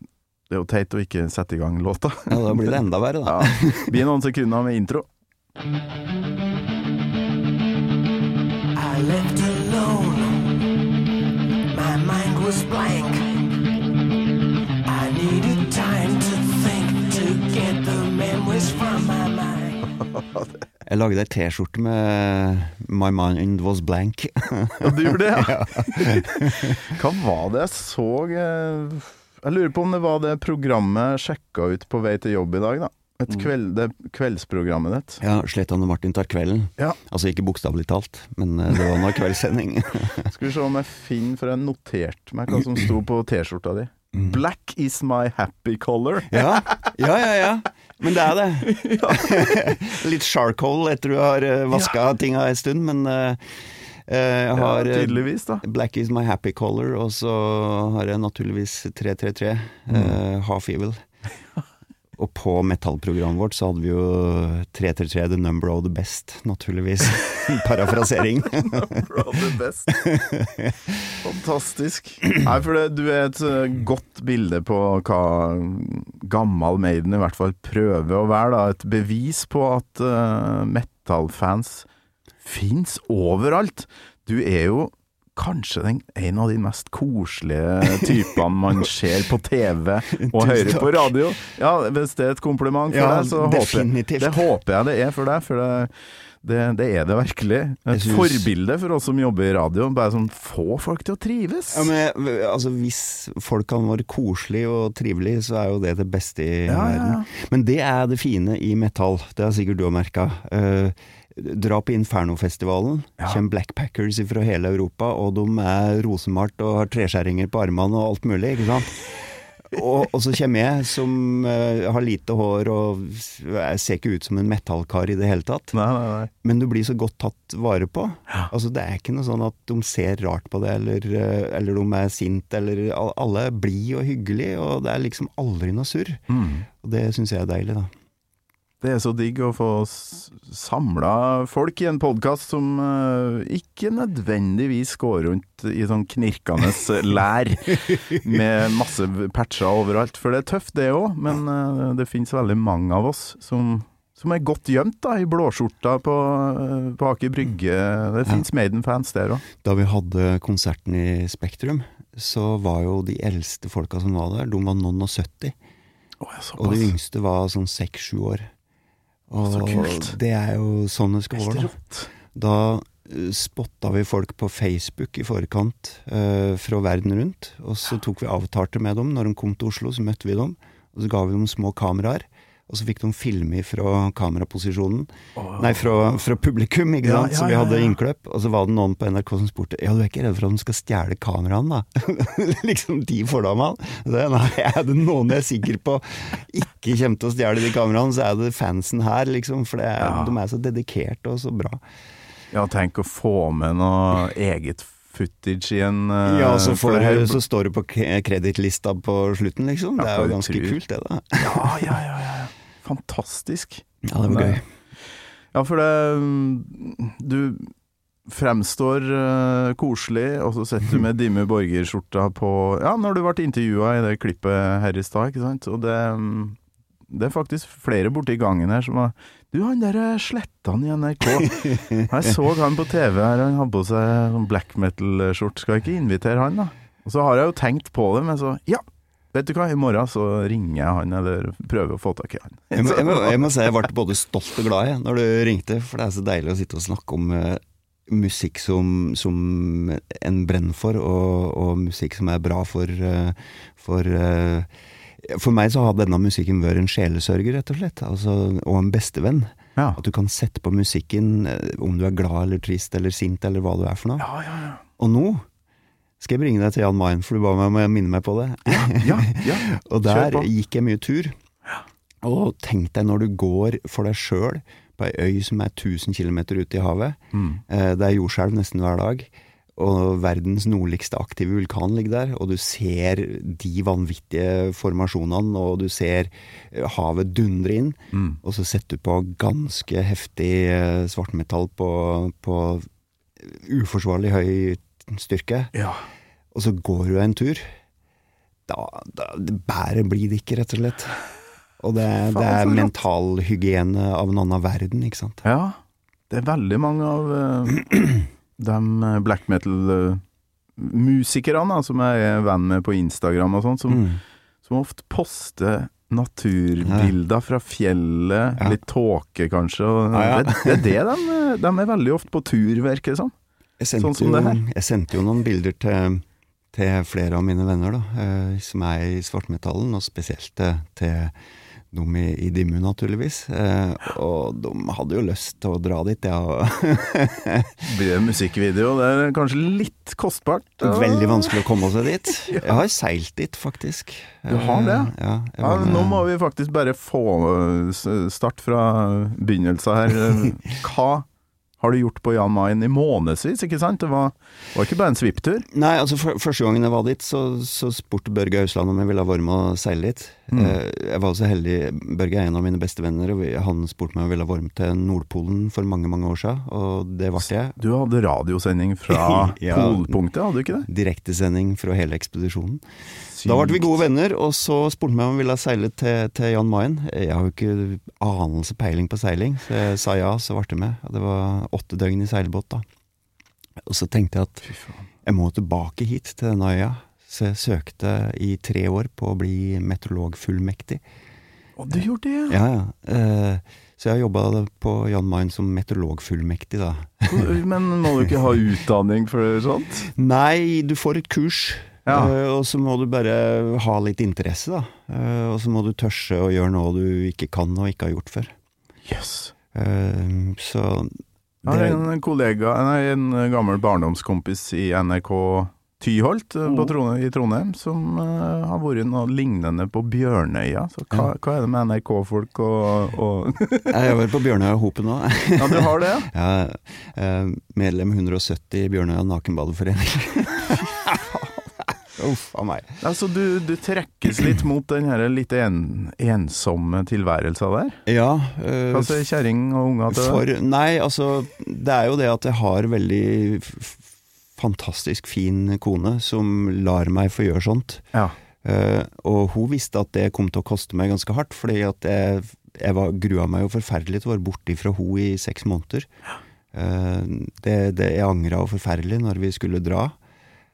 [SPEAKER 3] det er jo teit å ikke sette i gang låta.
[SPEAKER 2] Ja, da blir det enda verre, da.
[SPEAKER 3] Ja. Blir noen sekunder med intro.
[SPEAKER 5] left alone. My mind was blank. I needed time to think to get the memories from my mind.
[SPEAKER 2] Jeg lagde ei T-skjorte med 'My mind was blank'.
[SPEAKER 3] Ja, du gjorde det, ja. Hva var det jeg så eh, Jeg lurer på om det var det programmet jeg sjekka ut på vei til jobb i dag, da. Et kveld, det kveldsprogrammet ditt.
[SPEAKER 2] Ja, Slettan og Martin tar kvelden.
[SPEAKER 3] Ja.
[SPEAKER 2] Altså ikke bokstavelig talt, men eh, det var noe kveldssending.
[SPEAKER 3] Skal vi se om jeg finner, for jeg noterte meg hva som sto på T-skjorta di. Black is my happy color.
[SPEAKER 2] ja, ja, ja, ja. Men det er det. Litt charcoal etter du har vaska ja. tinga en stund, men eh, eh, jeg har
[SPEAKER 3] ja,
[SPEAKER 2] eh,
[SPEAKER 3] tydeligvis, da.
[SPEAKER 2] Black is my happy color, og så har jeg naturligvis 333, uh, Half Evil. Og på metallprogrammet vårt så hadde vi jo 333 The Number of the Best, naturligvis. Parafrasering.
[SPEAKER 3] number of the best. Fantastisk. Nei, for det, du er et eh, godt bilde på hva gammal Maiden i hvert fall prøver å være. Da. Et bevis på at uh, metal-fans fins overalt. Du er jo kanskje den, en av de mest koselige typene man ser på TV og hører på radio. Ja, Hvis det er et kompliment for
[SPEAKER 2] Ja,
[SPEAKER 3] deg, så håper,
[SPEAKER 2] jeg,
[SPEAKER 3] det håper jeg det er for deg. For det, det, det er det virkelig. Et
[SPEAKER 2] synes-
[SPEAKER 3] forbilde for oss som jobber i radio. Bare sånn få folk til å trives.
[SPEAKER 2] Ja, men altså, hvis folk kan være koselige og trivelige, så er jo det det beste i
[SPEAKER 3] Ja,
[SPEAKER 2] verden. Men det er det fine i metall, det har sikkert du òg merka. Dra på Infernofestivalen, kommer Blackpackers fra hele Europa, og de er rosemalt og har treskjæringer på armene og alt mulig, ikke sant. Og, og så kommer jeg, som uh, har lite hår og jeg ser ikke ut som en metallkar i det hele tatt.
[SPEAKER 3] Nei, nei, nei.
[SPEAKER 2] Men du blir så godt tatt vare på. Altså Det er ikke noe sånn at de ser rart på det, eller, eh, eller de er sint, eller Alle er blide og hyggelige, og det er liksom aldri noe surr. Og det syns jeg er deilig, da.
[SPEAKER 3] Det er så digg å få samla folk i en podkast som uh, ikke nødvendigvis går rundt i sånn knirkende lær med masse patcher overalt. For det er tøft, det òg, men uh, det finnes veldig mange av oss som, som er godt gjemt da, i blåskjorta på, uh, på Aker Brygge. Det fins Maiden-fans der òg.
[SPEAKER 2] Da vi hadde konserten i Spektrum, så var jo de eldste folka som var der, de var noen og 70. Og de yngste var sånn seks-sju år. Og
[SPEAKER 3] Så kult.
[SPEAKER 2] det er jo sånn det skal være. Da. Da eh, spotta vi folk på Facebook i forkant uh, fra verden rundt. Og så tok vi avtalte med dem. Når de kom til Oslo, så møtte vi dem. Og så ga vi dem små kameraer. Og så fikk de filme fra kameraposisjonen. Nei, fra, fra publikum, ikke
[SPEAKER 3] Ja,
[SPEAKER 2] sant.
[SPEAKER 3] ja,
[SPEAKER 2] så vi hadde
[SPEAKER 3] ja.
[SPEAKER 2] innkløp. Og så var det noen på NRK som spurte Ja, du er ikke redd for at de skal stjele kameraene, da? liksom de fordommene. Nei, er det noen jeg er sikker på ikke kommer til å stjele de kameraene, så er det fansen her, liksom. For det er,
[SPEAKER 3] Ja.
[SPEAKER 2] de er så dedikerte og så bra.
[SPEAKER 3] Ja, tenk å få med noe eget footage i en uh,
[SPEAKER 2] Ja, så,
[SPEAKER 3] det
[SPEAKER 2] så står du på kredittlista på slutten, liksom. Det er jo ganske kult, det, da.
[SPEAKER 3] Ja, ja, ja, ja. Fantastisk.
[SPEAKER 2] Ja, det var gøy.
[SPEAKER 3] Ja, for det mm, Du fremstår uh, koselig, og så sitter du med Dimme Borger-skjorta på Ja, når du ble intervjua i det klippet her i stad, ikke sant. Og det mm, det er faktisk flere borti gangen her som har Du, han der er Slettan i NRK. Jeg så han på TV her, han hadde på seg sånn black metal-skjort. Skal jeg ikke invitere han, da? Og så har jeg jo tenkt på det, men så Ja! Vet du hva, i morgen så ringer jeg han, eller prøver å få tak i han.
[SPEAKER 2] Jeg må, jeg, må, jeg må si jeg ble både stolt og glad jeg, når du ringte, for det er så deilig å sitte og snakke om uh, musikk som, som en brenner for, og, og musikk som er bra for uh, For, uh, for meg så har denne musikken vært en sjelesørger, rett og slett, altså, og en bestevenn.
[SPEAKER 3] Ja.
[SPEAKER 2] At du kan sette på musikken om du er glad eller trist eller sint eller hva du er for noe.
[SPEAKER 3] Ja, ja, ja.
[SPEAKER 2] Og nå skal jeg bringe deg til Jan Mayen, for du ba meg om å minne meg på det.
[SPEAKER 3] Ja, ja.
[SPEAKER 2] Og der gikk jeg mye tur. Og tenk deg når du går for deg sjøl på ei øy som er 1000 km ute i havet.
[SPEAKER 3] Mm.
[SPEAKER 2] Eh, Det er jordskjelv nesten hver dag. Og verdens nordligste aktive vulkan ligger der, og du ser de vanvittige formasjonene, og du ser eh, havet dundre inn.
[SPEAKER 3] Mm.
[SPEAKER 2] Og så setter du på ganske heftig eh, svartmetall på, på uforsvarlig høy styrke.
[SPEAKER 3] ja.
[SPEAKER 2] Og så går du en tur. Da, da Bæret blir det ikke, rett og slett. Og det, er- det
[SPEAKER 3] Faen,
[SPEAKER 2] er mentalhygiene av en annen verden, ikke sant.
[SPEAKER 3] Ja, det er veldig mange av uh, de eh, black metal-musikerne som jeg er venn med på Instagram og sånn, som,
[SPEAKER 2] Mm.
[SPEAKER 3] som ofte poster naturbilder fra fjellet,
[SPEAKER 2] Ja.
[SPEAKER 3] litt tåke kanskje.
[SPEAKER 2] Ja, ja.
[SPEAKER 3] Det, det er det de, de er veldig ofte på tur, virker det som.
[SPEAKER 2] Jeg sendte,
[SPEAKER 3] Sånn som det her.
[SPEAKER 2] jo, jeg sendte jo noen bilder til, til flere av mine venner, da, eh, som er i svartmetallen, og spesielt til, til de i, i Dimmu, naturligvis. Eh, og de hadde jo lyst til å dra dit, ja.
[SPEAKER 3] Blir det musikkvideo? Det er kanskje litt kostbart? ja.
[SPEAKER 2] Veldig vanskelig å komme seg dit. Jeg har seilt dit, faktisk.
[SPEAKER 3] Du har det?
[SPEAKER 2] Eh, Ja,
[SPEAKER 3] Ja, nå må vi faktisk bare få eh, start fra begynnelsen her. Hva har du gjort på Jan Mayen i månedsvis, ikke sant? Det var, var ikke bare en svipptur.
[SPEAKER 2] Nei, altså for, Første gangen jeg var dit, så, så spurte Børge Ausland om jeg ville være med og seile litt.
[SPEAKER 3] Mm.
[SPEAKER 2] Eh, jeg var også heldig Børge er en av mine beste venner, og han spurte meg om jeg ville være med til Nordpolen for mange mange år siden, og det ble jeg.
[SPEAKER 3] Du hadde radiosending fra
[SPEAKER 2] Ja.
[SPEAKER 3] polpunktet, hadde du ikke det?
[SPEAKER 2] Direktesending fra hele ekspedisjonen. Da ble vi gode venner, og så spurte han meg om jeg ville seile til, til Jan Mayen. Jeg har jo ikke anelse peiling på seiling, så jeg sa ja, så ble jeg med. Det var åtte døgn i seilbåt da. Og så tenkte jeg at jeg må tilbake hit til denne øya. Så jeg søkte i tre år på å bli meteorologfullmektig.
[SPEAKER 3] Å, du gjorde det, ja.
[SPEAKER 2] Ja, ja. Eh, Så jeg har jobba på Jan Mayen som meteorologfullmektig, da.
[SPEAKER 3] Men må du ikke ha utdanning for sånt?
[SPEAKER 2] Nei, du får et kurs.
[SPEAKER 3] Ja.
[SPEAKER 2] eh, og så må du bare ha litt interesse, da. Eh, og så må du tørse å gjøre noe du ikke kan og ikke har gjort før. Yes. Så
[SPEAKER 3] Jeg
[SPEAKER 2] det,
[SPEAKER 3] har en kollega, nei, en gammel barndomskompis i NRK Tyholt på Trondheim, i Trondheim, som uh, har vært noe lignende på Bjørnøya. Så hva, hva er det med NRK-folk og, og
[SPEAKER 2] jeg jobber på Bjørnøya Hopen nå.
[SPEAKER 3] Ja, du har det, ja?
[SPEAKER 2] Eh, medlem 170 i Bjørnøya Nakenbadeforening. Uff a meg.
[SPEAKER 3] Altså, du, du trekkes litt mot den her litt en, ensomme tilværelsen der?
[SPEAKER 2] Ja.
[SPEAKER 3] Hva sier kjerring og unger til det?
[SPEAKER 2] For, nei, altså Det er jo det at jeg har veldig fantastisk fin kone som lar meg få gjøre sånt.
[SPEAKER 3] Ja.
[SPEAKER 2] Uh, og hun visste at det kom til å koste meg ganske hardt, fordi at jeg, jeg var, grua meg jo forferdelig til å være borte fra hun i seks måneder. Eh, det, det, jeg angra jo forferdelig når vi skulle dra.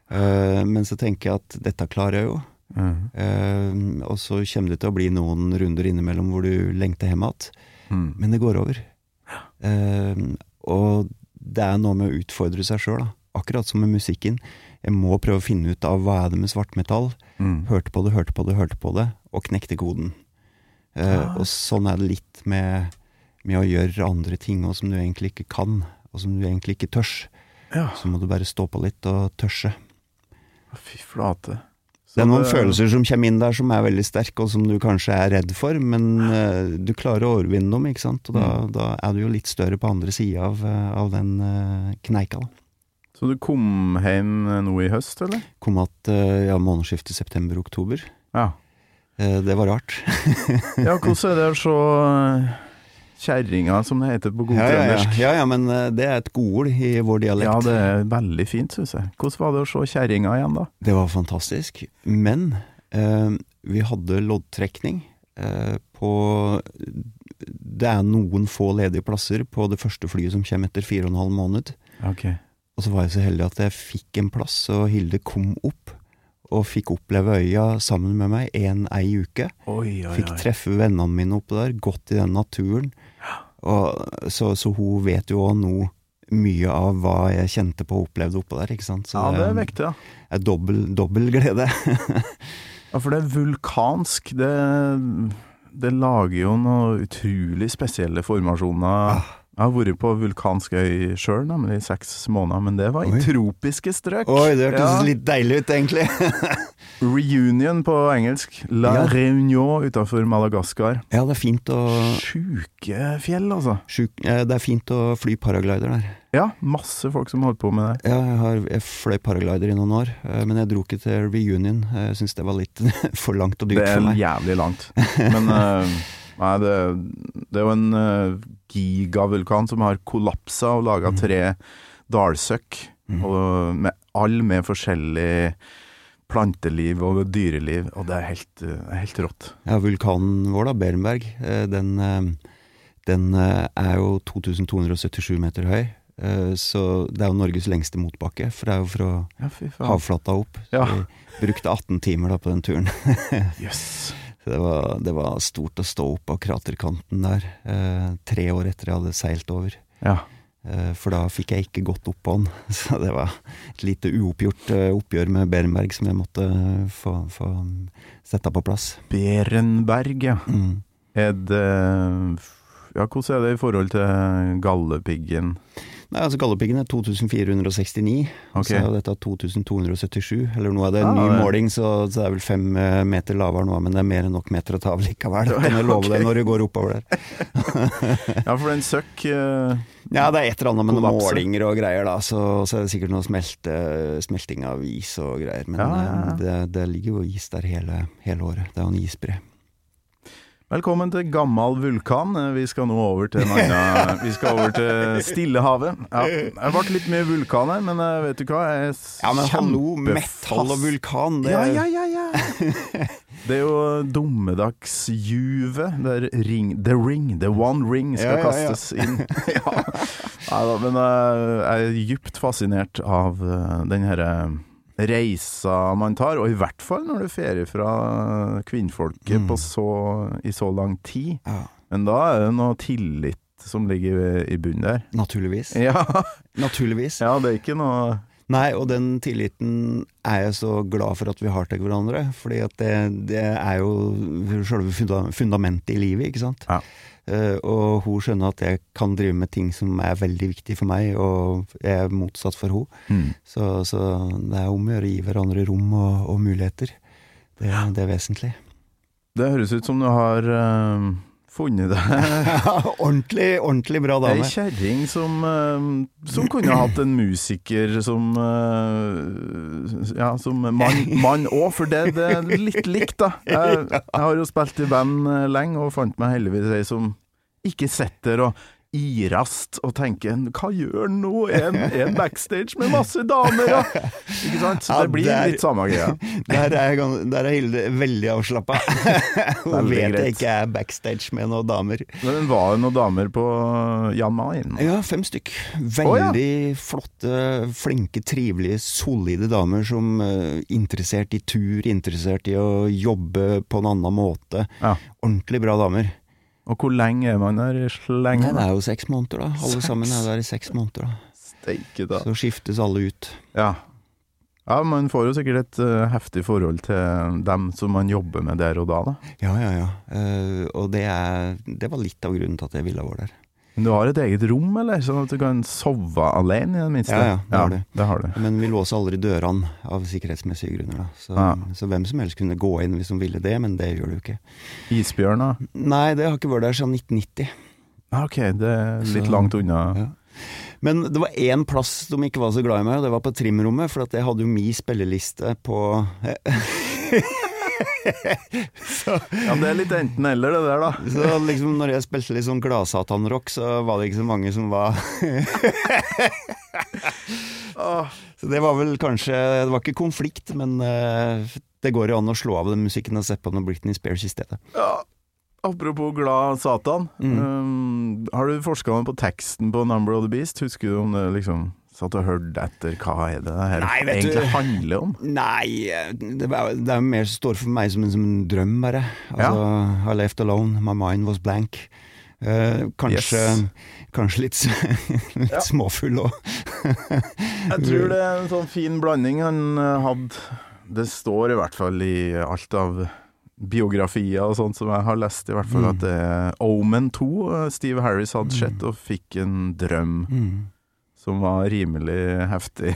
[SPEAKER 2] Uh, men så tenker jeg at dette klarer jeg jo. Mm. Og så kommer det til å bli noen runder innimellom hvor du lengter hjem igjen.
[SPEAKER 3] Mm.
[SPEAKER 2] Men det går over. Og det er noe med å utfordre seg sjøl, akkurat som med musikken. Jeg må prøve å finne ut av hva er det med svartmetall.
[SPEAKER 3] Mm.
[SPEAKER 2] Hørte på det, hørte på det, hørte på det, og knekte koden. Eh, Og sånn er det litt med, med å gjøre andre ting òg, som du egentlig ikke kan, og som du egentlig ikke tørs.
[SPEAKER 3] Ja.
[SPEAKER 2] Så må du bare stå på litt og tørse.
[SPEAKER 3] Fy flate. Så
[SPEAKER 2] Det er noen følelser som kommer inn der som er veldig sterke, og som du kanskje er redd for, men uh, du klarer å overvinne dem, ikke sant. Og da, da er du jo litt større på andre sida av, eh, av den uh, kneika. da.
[SPEAKER 3] Så du kom hjem nå i høst, eller?
[SPEAKER 2] Kom at eh, ja, månedsskiftet september-oktober.
[SPEAKER 3] Ja.
[SPEAKER 2] Eh, det var rart.
[SPEAKER 3] Ja, hvordan er det å se eh, kjerringa, som det heter på god
[SPEAKER 2] Ja, ja, ja. ja, men det er et godord i vår dialekt.
[SPEAKER 3] Ja, det er veldig fint, syns jeg. Hvordan var det å se kjerringa igjen, da?
[SPEAKER 2] Det var fantastisk. Men eh, vi hadde loddtrekning eh, på Det er noen få ledige plasser på det første flyet som kommer etter fire og en halv måned.
[SPEAKER 3] Ok.
[SPEAKER 2] Og så var jeg så heldig at jeg fikk en plass, og Hilde kom opp. Og fikk oppleve øya sammen med meg en ei uke.
[SPEAKER 3] Oi, oi,
[SPEAKER 2] Fikk treffe vennene mine oppe der, gått i den naturen. Og, så, så hun vet jo òg nå mye av hva jeg kjente på og opplevde oppå der, ikke sant. Så
[SPEAKER 3] Ja, det er vektig, ja.
[SPEAKER 2] er dobbel, dobbel glede.
[SPEAKER 3] Ja, for det er vulkansk. Det, det lager jo noen utrolig spesielle formasjoner.
[SPEAKER 2] Ah.
[SPEAKER 3] Jeg har vært på vulkansk øy sjøl, nemlig i seks måneder, men det var i
[SPEAKER 2] Oi.
[SPEAKER 3] tropiske strøk.
[SPEAKER 2] Oi, det hørtes
[SPEAKER 3] Ja.
[SPEAKER 2] litt deilig ut, egentlig.
[SPEAKER 3] Reunion på engelsk. La
[SPEAKER 2] Ja.
[SPEAKER 3] Réunion utafor Madagaskar.
[SPEAKER 2] Ja, det er fint å,
[SPEAKER 3] Sjuke fjell, altså.
[SPEAKER 2] sjuk, eh, det er fint å fly paraglider der.
[SPEAKER 3] Ja, masse folk som holder på med det.
[SPEAKER 2] Ja, jeg, har, jeg fløy paraglider i noen år, eh, men jeg dro ikke til reunion. Jeg syns det var litt for langt og dyrt for meg.
[SPEAKER 3] Det er jævlig langt. Men eh, nei, det, det er jo en uh, gigavulkan som har kollapsa og laga tre dalsøkk.
[SPEAKER 2] Mm.
[SPEAKER 3] Med all med forskjellig planteliv og dyreliv, og det er helt, eh, helt rått.
[SPEAKER 2] Ja, vulkanen vår, da, Berenberg, eh, den, eh, den eh, er jo 2277 meter høy. Eh, Så det er jo Norges lengste motbakke, for det er jo fra
[SPEAKER 3] Ja,
[SPEAKER 2] havflata opp. Så
[SPEAKER 3] Ja.
[SPEAKER 2] Vi brukte 18 timer da på den turen.
[SPEAKER 3] Jøss.
[SPEAKER 2] Det var, det var stort å stå opp av kraterkanten der, eh, tre år etter jeg hadde seilt over.
[SPEAKER 3] Ja.
[SPEAKER 2] Eh, For da fikk jeg ikke gått opp på den. Så det var et lite uoppgjort eh, oppgjør med Berenberg som jeg måtte eh, få, få sette på plass.
[SPEAKER 3] Berenberg, ja.
[SPEAKER 2] Mm.
[SPEAKER 3] Er det Ja, hvordan er det i forhold til Galdhøpiggen?
[SPEAKER 2] Nei, altså Galdhøpiggen er 2469, okay.
[SPEAKER 3] Ok.
[SPEAKER 2] så er dette 2277. Eller nå er det
[SPEAKER 3] Ah,
[SPEAKER 2] ny
[SPEAKER 3] det-
[SPEAKER 2] måling, så, så det er vel fem eh, meter lavere nå, men det er mer enn nok meter å ta av likevel. Kan jeg love
[SPEAKER 3] okay.
[SPEAKER 2] deg når du går oppover der.
[SPEAKER 3] Ja, for den søkk uh,
[SPEAKER 2] Ja, det er et eller annet med noen målinger og greier, da. Så, så er det sikkert noe smelte, smelting av is og greier. Men
[SPEAKER 3] Ja, ja, ja.
[SPEAKER 2] eh, Det, det ligger jo is der hele, hele året. Det er jo en isbre.
[SPEAKER 3] Velkommen til Gammal vulkan. Eh, Vi skal nå over til en annen Vi skal over til Stillehavet. Ja, jeg ble litt mye vulkan her, men eh, vet du hva? Jeg er
[SPEAKER 2] Ja, men hallo, metall og vulkan, det
[SPEAKER 3] Ja, ja, ja, ja. Det er jo dommedagsjuvet der ring, The ring, the one ring skal
[SPEAKER 2] Ja, ja, ja.
[SPEAKER 3] kastes inn. ja. Neida, men eh, jeg er dypt fascinert av uh, den herre reisa man tar, og i hvert fall når du ferier fra kvinnfolket
[SPEAKER 2] Mm.
[SPEAKER 3] på så, i så lang tid.
[SPEAKER 2] Ja,
[SPEAKER 3] Men da er det noe tillit som ligger i- bunnen der.
[SPEAKER 2] naturligvis.
[SPEAKER 3] Ja,
[SPEAKER 2] Naturligvis.
[SPEAKER 3] ja, det er ikke noe
[SPEAKER 2] Nei, og den tilliten er jeg så glad for at vi har til hverandre. Fordi at det, det er jo funda- fundamentet i livet, ikke sant.
[SPEAKER 3] Ja.
[SPEAKER 2] Eh, og hun skjønner at jeg kan drive med ting som er veldig viktig for meg, og jeg er motsatt for henne.
[SPEAKER 3] Mm.
[SPEAKER 2] Så, så det er om å gjøre å gi hverandre rom og, og muligheter. Det, det er vesentlig.
[SPEAKER 3] Det høres ut som du har eh, funnet deg
[SPEAKER 2] ordentlig, ordentlig bra
[SPEAKER 3] Ei
[SPEAKER 2] dame.
[SPEAKER 3] kjerring som, eh, som kunne hatt en musiker som eh, Ja, som mann òg, for det, det er litt likt, da. Jeg, jeg har jo spilt i band eh, lenge, og fant meg heldigvis ei som ikke sitter og irast og tenker 'hva gjør han nå?' en, er backstage med masse damer, ja? Ikke sant? Så
[SPEAKER 2] Ja,
[SPEAKER 3] det blir
[SPEAKER 2] det er-
[SPEAKER 3] litt samme greia.
[SPEAKER 2] Der er, der er Hilde veldig avslappa. Hun vet
[SPEAKER 3] greit.
[SPEAKER 2] jeg ikke er backstage med noen damer.
[SPEAKER 3] Men var det noen damer på Jan Mayen?
[SPEAKER 2] Ja, fem stykk. Veldig flotte, flinke, trivelige, solide damer som uh, interessert i tur, interessert i å jobbe på en annen måte.
[SPEAKER 3] Ja.
[SPEAKER 2] Ordentlig bra damer.
[SPEAKER 3] Og hvor lenge er man der?
[SPEAKER 2] Nei,
[SPEAKER 3] Slenge?
[SPEAKER 2] det er jo seks måneder, da. Alle
[SPEAKER 3] Seks?
[SPEAKER 2] sammen er der i seks måneder, da.
[SPEAKER 3] Steike, da.
[SPEAKER 2] Så skiftes alle ut.
[SPEAKER 3] Ja. ja, man får jo sikkert et uh, heftig forhold til dem som man jobber med der og da, da.
[SPEAKER 2] Ja, ja, ja. Uh, og det, er, det var litt av grunnen til at jeg ville være der.
[SPEAKER 3] Men du har et eget rom, eller? Sånn at du kan sove alene, i det minste?
[SPEAKER 2] Ja, ja, det har du.
[SPEAKER 3] det har du.
[SPEAKER 2] Men vi låser aldri dørene av sikkerhetsmessige grunner, da. Så,
[SPEAKER 3] Ja.
[SPEAKER 2] så hvem som helst kunne gå inn hvis de ville det, men det gjør du ikke.
[SPEAKER 3] Isbjørn, da?
[SPEAKER 2] Nei, det har ikke vært der siden 1990.
[SPEAKER 3] Ah, Ok, det er litt
[SPEAKER 2] Så-
[SPEAKER 3] langt unna.
[SPEAKER 2] Ja. Men det var én plass de ikke var så glad i meg, og det var på trimrommet. For at jeg hadde jo mi spilleliste på
[SPEAKER 3] Ja, det er litt enten-eller, det der, da.
[SPEAKER 2] Så liksom når jeg spilte litt sånn gladsatanrock, så var det ikke så mange som var Så det var vel kanskje Det var ikke konflikt, men eh, det går jo an å slå av den musikken og se på noe Britney Spears i stedet.
[SPEAKER 3] Ja. Apropos glad satan.
[SPEAKER 2] Mm.
[SPEAKER 3] Um, har du forska på teksten på 'Number of the Beast'? Husker du om det liksom satt og hørte etter hva er det det her
[SPEAKER 2] Nei, egentlig du-
[SPEAKER 3] handler om?
[SPEAKER 2] Nei, det er, det er mer står for meg som en, som en drøm, bare. Altså, I left alone, my mind was blank. Eh, kanskje,
[SPEAKER 3] Yes.
[SPEAKER 2] kanskje litt, litt
[SPEAKER 3] Ja.
[SPEAKER 2] småfull òg.
[SPEAKER 3] Jeg tror det er en sånn fin blanding han eh, hadde. Det står i hvert fall i alt av biografier og sånt som jeg har lest, i hvert fall
[SPEAKER 2] Mm.
[SPEAKER 3] at det er Omen 2 eh, Steve Harris hadde sett og fikk en drøm
[SPEAKER 2] Mm.
[SPEAKER 3] Som var rimelig heftig.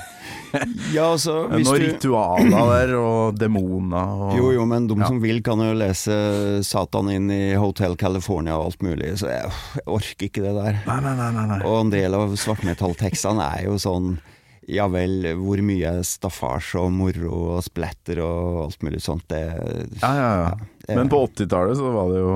[SPEAKER 2] Ja, altså hvis
[SPEAKER 3] Noen
[SPEAKER 2] du
[SPEAKER 3] ritualer der, og demoner og
[SPEAKER 2] Jo, jo, men de
[SPEAKER 3] Ja.
[SPEAKER 2] som vil kan jo lese Satan inn i Hotel California og alt mulig, så jeg, jeg orker ikke det der.
[SPEAKER 3] Nei, nei, nei. nei.
[SPEAKER 2] Og en del av svartmetalltekstene er jo sånn ja vel, hvor mye staffasje og moro og splatter og alt mulig sånt. Det,
[SPEAKER 3] Ja, ja, ja. Men på 80-tallet så var det jo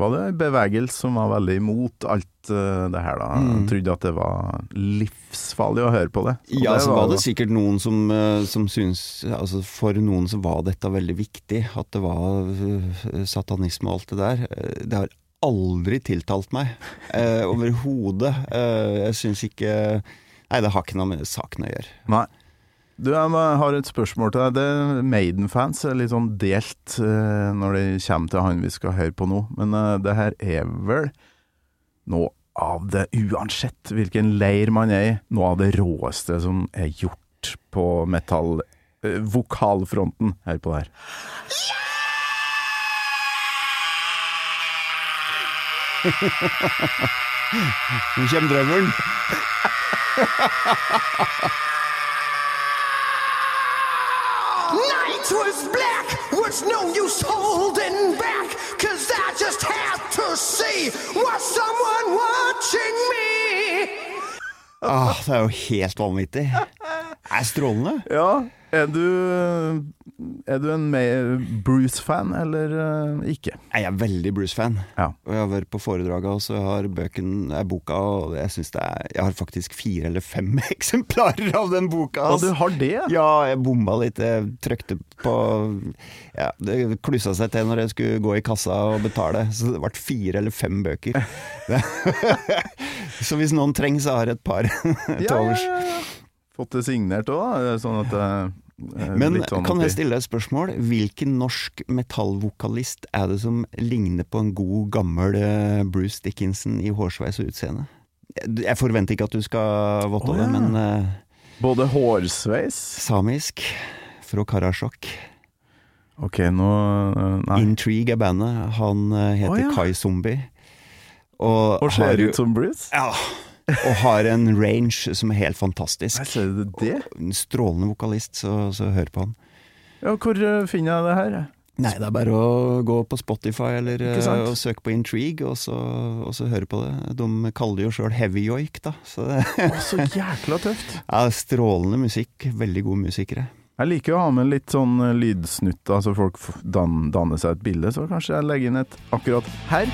[SPEAKER 3] var det en bevegelse som var veldig imot alt det her, da.
[SPEAKER 2] Mm.
[SPEAKER 3] Trodde at det var livsfarlig å høre på det. Og
[SPEAKER 2] Ja, så var det sikkert noen som, eh, som syns Altså for noen så var dette veldig viktig, at det var eh, satanisme og alt det der. Eh, Det har aldri tiltalt meg. Eh, Overhodet. Eh, jeg syns ikke Nei, det har ikke noe med saken å gjøre.
[SPEAKER 3] Nei. Du, jeg har et spørsmål til deg. Det Maiden-fans er litt sånn delt eh, når det kommer til han vi skal høre på nå. Men eh, det her er vel noe av det, uansett hvilken leir man er i, noe av det råeste som er gjort på metall eh, vokalfronten her på det her.
[SPEAKER 2] Nå kommer drømmen.
[SPEAKER 5] Night was black, was no use holding back, just have to see what someone watching me.
[SPEAKER 2] Ah, det er jo helt vanvittig. Det er strålende.
[SPEAKER 3] Ja, er du, er du en Bruce-fan, eller eh, ikke?
[SPEAKER 2] Jeg er veldig Bruce-fan.
[SPEAKER 3] Ja.
[SPEAKER 2] Og jeg har vært på foredraget, og så har bøken, er boka og jeg synes det er Jeg har faktisk fire eller fem eksemplarer av den boka.
[SPEAKER 3] Og du har det?
[SPEAKER 2] Ja, jeg bomma litt. Jeg trykte på Ja, det klussa seg til når jeg skulle gå i kassa og betale, så det ble fire eller fem bøker. så hvis noen trenger, så har jeg et par til overs.
[SPEAKER 3] Fått det signert òg, da? Sånn at er
[SPEAKER 2] Men
[SPEAKER 3] sånn
[SPEAKER 2] kan jeg stille deg et spørsmål? Hvilken norsk metallvokalist er det som ligner på en god, gammel eh, Bruce Dickinson i hårsveis og utseende? Jeg forventer ikke at du skal votte
[SPEAKER 3] over,
[SPEAKER 2] oh,
[SPEAKER 3] ja.
[SPEAKER 2] men uh,
[SPEAKER 3] Både hårsveis
[SPEAKER 2] samisk fra Karasjok.
[SPEAKER 3] Ok, nå Nei.
[SPEAKER 2] Intrigue er bandet. Han eh, heter
[SPEAKER 3] oh, ja.
[SPEAKER 2] Kai Zombie. Og,
[SPEAKER 3] Og ser ut som Bruce?
[SPEAKER 2] Ja. Og har en range som er helt fantastisk.
[SPEAKER 3] Nei, ser du det?
[SPEAKER 2] En strålende vokalist, så, så hør på han.
[SPEAKER 3] Ja, hvor eh, finner jeg det her?
[SPEAKER 2] Nei, det er bare å gå på Spotify eller eh, og søke på Intrigue, og så, og så høre på det. De kaller det jo sjøl heavy joik, da. Så det
[SPEAKER 3] så jækla tøft.
[SPEAKER 2] Ja, strålende musikk. Veldig gode musikere.
[SPEAKER 3] Jeg liker å ha med litt sånn lydsnutt lydsnutter, så folk danner seg et bilde. Så kanskje jeg legger inn et akkurat her.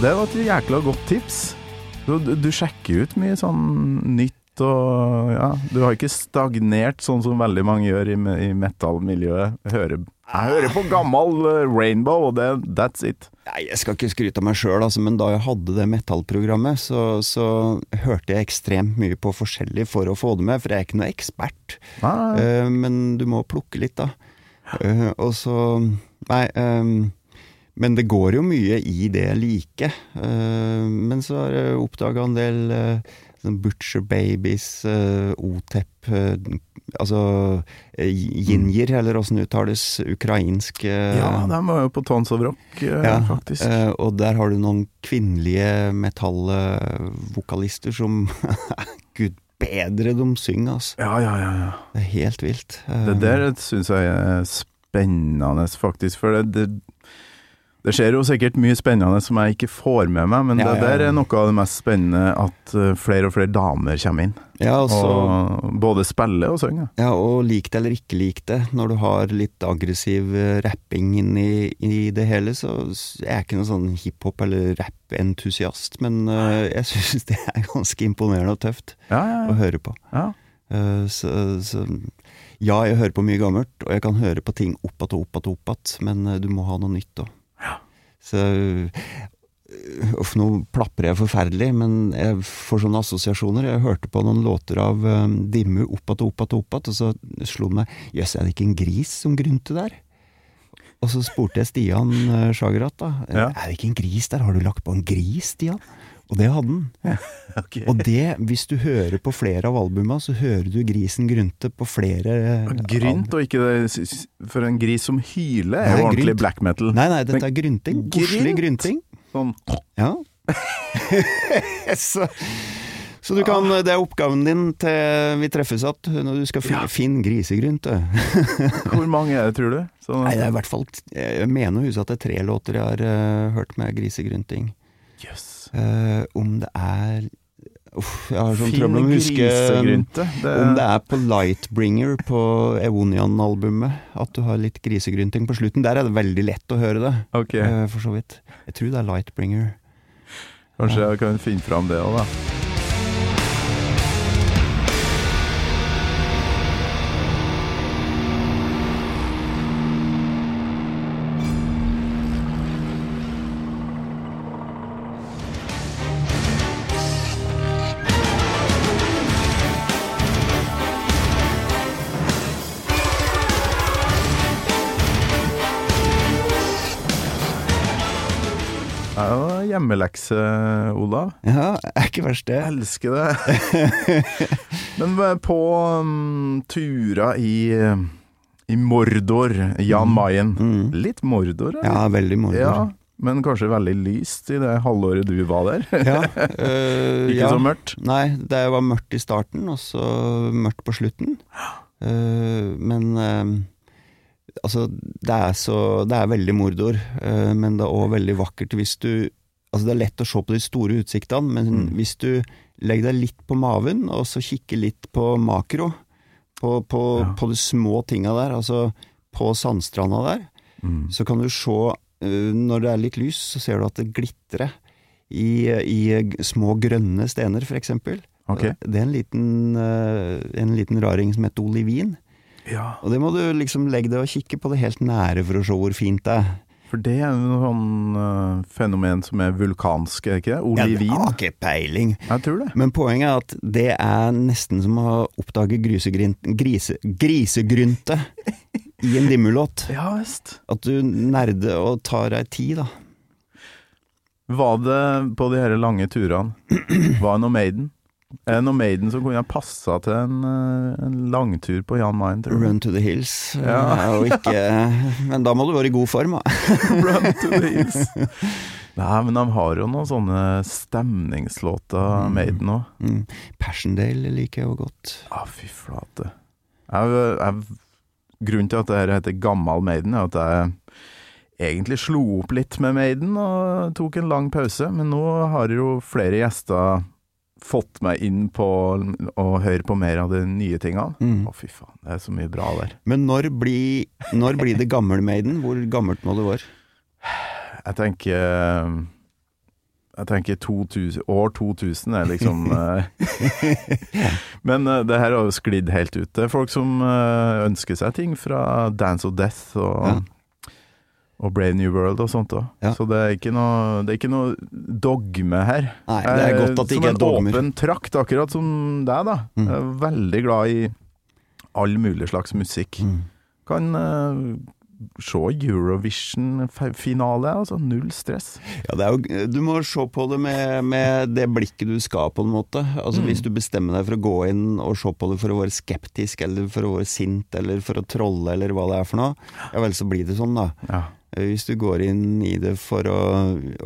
[SPEAKER 3] Det var et jækla godt tips. Du, du, sjekker ut mye sånn nytt og ja, du har ikke stagnert sånn som veldig mange gjør i, i metal-miljøet. Hører, jeg hører på gammel eh, Rainbow, og det, that's it.
[SPEAKER 2] Nei, Jeg skal ikke skryte av meg sjøl, altså, men da jeg hadde det metallprogrammet, så, så hørte jeg ekstremt mye på forskjellig for å få det med, for jeg er ikke noe ekspert. Eh, men du må plukke litt, da. Uh, og så Nei. ehm, men det går jo mye i det like. Eh, men så har jeg oppdaga en del eh, sånn Butcher Babies, uh, Otep eh, Altså Jinjer, eller åssen det uttales. Ukrainsk eh,
[SPEAKER 3] ja, de var jo på Tons of Rock, eh,
[SPEAKER 2] ja,
[SPEAKER 3] faktisk.
[SPEAKER 2] eh, og der har du noen kvinnelige metallvokalister som Gud bedre de synger, altså.
[SPEAKER 3] Ja, ja, ja. ja.
[SPEAKER 2] Det er helt vilt. Eh,
[SPEAKER 3] Det der syns jeg er spennende, faktisk. For det, det, det skjer jo sikkert mye spennende som jeg ikke får med meg, men
[SPEAKER 2] Ja,
[SPEAKER 3] det der er noe av det mest spennende, at eh, flere og flere damer kommer inn.
[SPEAKER 2] Ja, altså,
[SPEAKER 3] Og både spiller og synger.
[SPEAKER 2] ja, og lik det eller ikke lik det. Når du har litt aggressiv eh, rapping inn i, i det hele, så jeg er ikke noen sånn hiphop- eller rap-entusiast, men uh, jeg syns det er ganske imponerende og tøft
[SPEAKER 3] Ja,
[SPEAKER 2] å
[SPEAKER 3] ja,
[SPEAKER 2] høre på.
[SPEAKER 3] ja.
[SPEAKER 2] Uh, så, så ja, jeg hører på mye gammelt, og jeg kan høre på ting opp igjen og opp igjen og opp men du må ha noe nytt òg. Så øh, Uff, nå plaprer jeg forferdelig, men jeg får sånne assosiasjoner. Jeg hørte på noen låter av um, Dimmu opp att og opp att og opp att, og så slo det meg Jøss, er det ikke en gris som grynter der? Og så spurte jeg Stian uh, Sjagerat, da.
[SPEAKER 3] Ja.
[SPEAKER 2] Er det ikke en gris der? Har du lagt på en gris, Stian? Og det hadde han.
[SPEAKER 3] Ok.
[SPEAKER 2] Og det, hvis du hører på flere av albuma, så hører du grisen grynte på flere
[SPEAKER 3] Grynt, og ikke det For en gris som hyler, er jo ordentlig
[SPEAKER 2] grynt.
[SPEAKER 3] black metal.
[SPEAKER 2] Nei, nei, dette er grynting. Koselig grynting.
[SPEAKER 3] Sånn
[SPEAKER 2] Ja. så, så du kan, det er oppgaven din til vi treffes igjen, når du skal finne, finne grisegrynt.
[SPEAKER 3] Hvor mange er det, tror du? Sånn,
[SPEAKER 2] Nei, det er i hvert fall Jeg mener å huske at det er tre låter jeg har uh, hørt med grisegrynting.
[SPEAKER 3] Jøss.
[SPEAKER 2] Eh, om det er Uff, jeg har sånn trøbbel med å huske.
[SPEAKER 3] Det,
[SPEAKER 2] om det er på Lightbringer på Evonian-albumet at du har litt grisegrynting på slutten. Der er det veldig lett å høre det,
[SPEAKER 3] okay.
[SPEAKER 2] uh, for så vidt. Jeg tror det er Lightbringer.
[SPEAKER 3] kanskje jeg kan finne fram det òg, da. Jo Ola.
[SPEAKER 2] Ja, er ikke verst det.
[SPEAKER 3] Jeg elsker det. Men på um, turer i, i Mordor, Jan Mayen.
[SPEAKER 2] Mm.
[SPEAKER 3] Litt Mordor, eller?
[SPEAKER 2] Ja, veldig Mordor.
[SPEAKER 3] Ja, men kanskje veldig lyst i det halvåret du var der.
[SPEAKER 2] Ja, øh,
[SPEAKER 3] Ikke
[SPEAKER 2] ja.
[SPEAKER 3] så mørkt.
[SPEAKER 2] Nei, det var mørkt i starten, og så mørkt på slutten. Uh, men uh, altså, det er så Det er veldig mordor, eh, men det er òg veldig vakkert hvis du Altså, det er lett å se på de store utsiktene, men
[SPEAKER 3] Mm.
[SPEAKER 2] hvis du legger deg litt på maven, og så kikker litt på makro, på, på,
[SPEAKER 3] Ja.
[SPEAKER 2] på de små tinga der, altså på sandstranda der,
[SPEAKER 3] Mm.
[SPEAKER 2] så kan du se eh, Når det er litt lys, så ser du at det glitrer i, i små grønne stener, for eksempel. Det er en liten, eh, en liten raring som heter olivin.
[SPEAKER 3] Ja,
[SPEAKER 2] Og det må du liksom legge deg og kikke på det helt nære for å se hvor fint det er.
[SPEAKER 3] For det er jo sånn uh, fenomen som er vulkansk, er ikke det? Olivin?
[SPEAKER 2] Har ikke peiling.
[SPEAKER 3] Jeg tror det.
[SPEAKER 2] Men poenget er at det er nesten som å oppdage grise, grisegrynte i en dimmelåt.
[SPEAKER 3] Ja visst.
[SPEAKER 2] At du nerder og tar deg tid, da.
[SPEAKER 3] Var det på de her lange turene Var det noe Maiden? Noe Maiden som kunne ha passa til en, eh, en langtur på Jan Mayen?
[SPEAKER 2] Run to the hills.
[SPEAKER 3] Ja.
[SPEAKER 2] eh, Og ikke, men da må du være i god form, da.
[SPEAKER 3] Run to the hills. Nei, men de har jo noen sånne stemningslåter, Maiden òg.
[SPEAKER 2] Mm. Passiondale liker jeg jo godt.
[SPEAKER 3] Å, fy flate. Jeg, jeg, grunnen til at det heter Gammal Maiden, er at jeg egentlig slo opp litt med Maiden og tok en lang pause, men nå har jo flere gjester fått meg inn på å høre på mer av de nye tingene. Å,
[SPEAKER 2] Mm.
[SPEAKER 3] fy faen, det er så mye bra der.
[SPEAKER 2] Men når blir, når blir det gammel Maiden? Hvor gammelt må det være?
[SPEAKER 3] Jeg tenker Jeg tenker 2000, år 2000 er liksom eh, Men eh, det her har jo sklidd helt ut. Det er folk som eh, ønsker seg ting fra Dance of Death og,
[SPEAKER 2] Ja.
[SPEAKER 3] Og Brave New World og sånt òg.
[SPEAKER 2] Ja.
[SPEAKER 3] Så det er, ikke noe, det er ikke noe dogme her.
[SPEAKER 2] Nei, det er godt at det ikke er
[SPEAKER 3] Som
[SPEAKER 2] dogmer.
[SPEAKER 3] en åpen trakt, akkurat som deg, da.
[SPEAKER 2] Mm.
[SPEAKER 3] Jeg er veldig glad i all mulig slags musikk.
[SPEAKER 2] Mm.
[SPEAKER 3] Kan uh, se Eurovision-finale, altså. Null stress.
[SPEAKER 2] Ja, det er jo, du må se på det med, med det blikket du skal, på en måte. Altså
[SPEAKER 3] Mm.
[SPEAKER 2] Hvis du bestemmer deg for å gå inn og se på det for å være skeptisk, eller for å være sint, eller for å trolle, eller hva det er for noe, ja vel, så blir det sånn, da.
[SPEAKER 3] Ja.
[SPEAKER 2] Eh, Hvis du går inn i det for å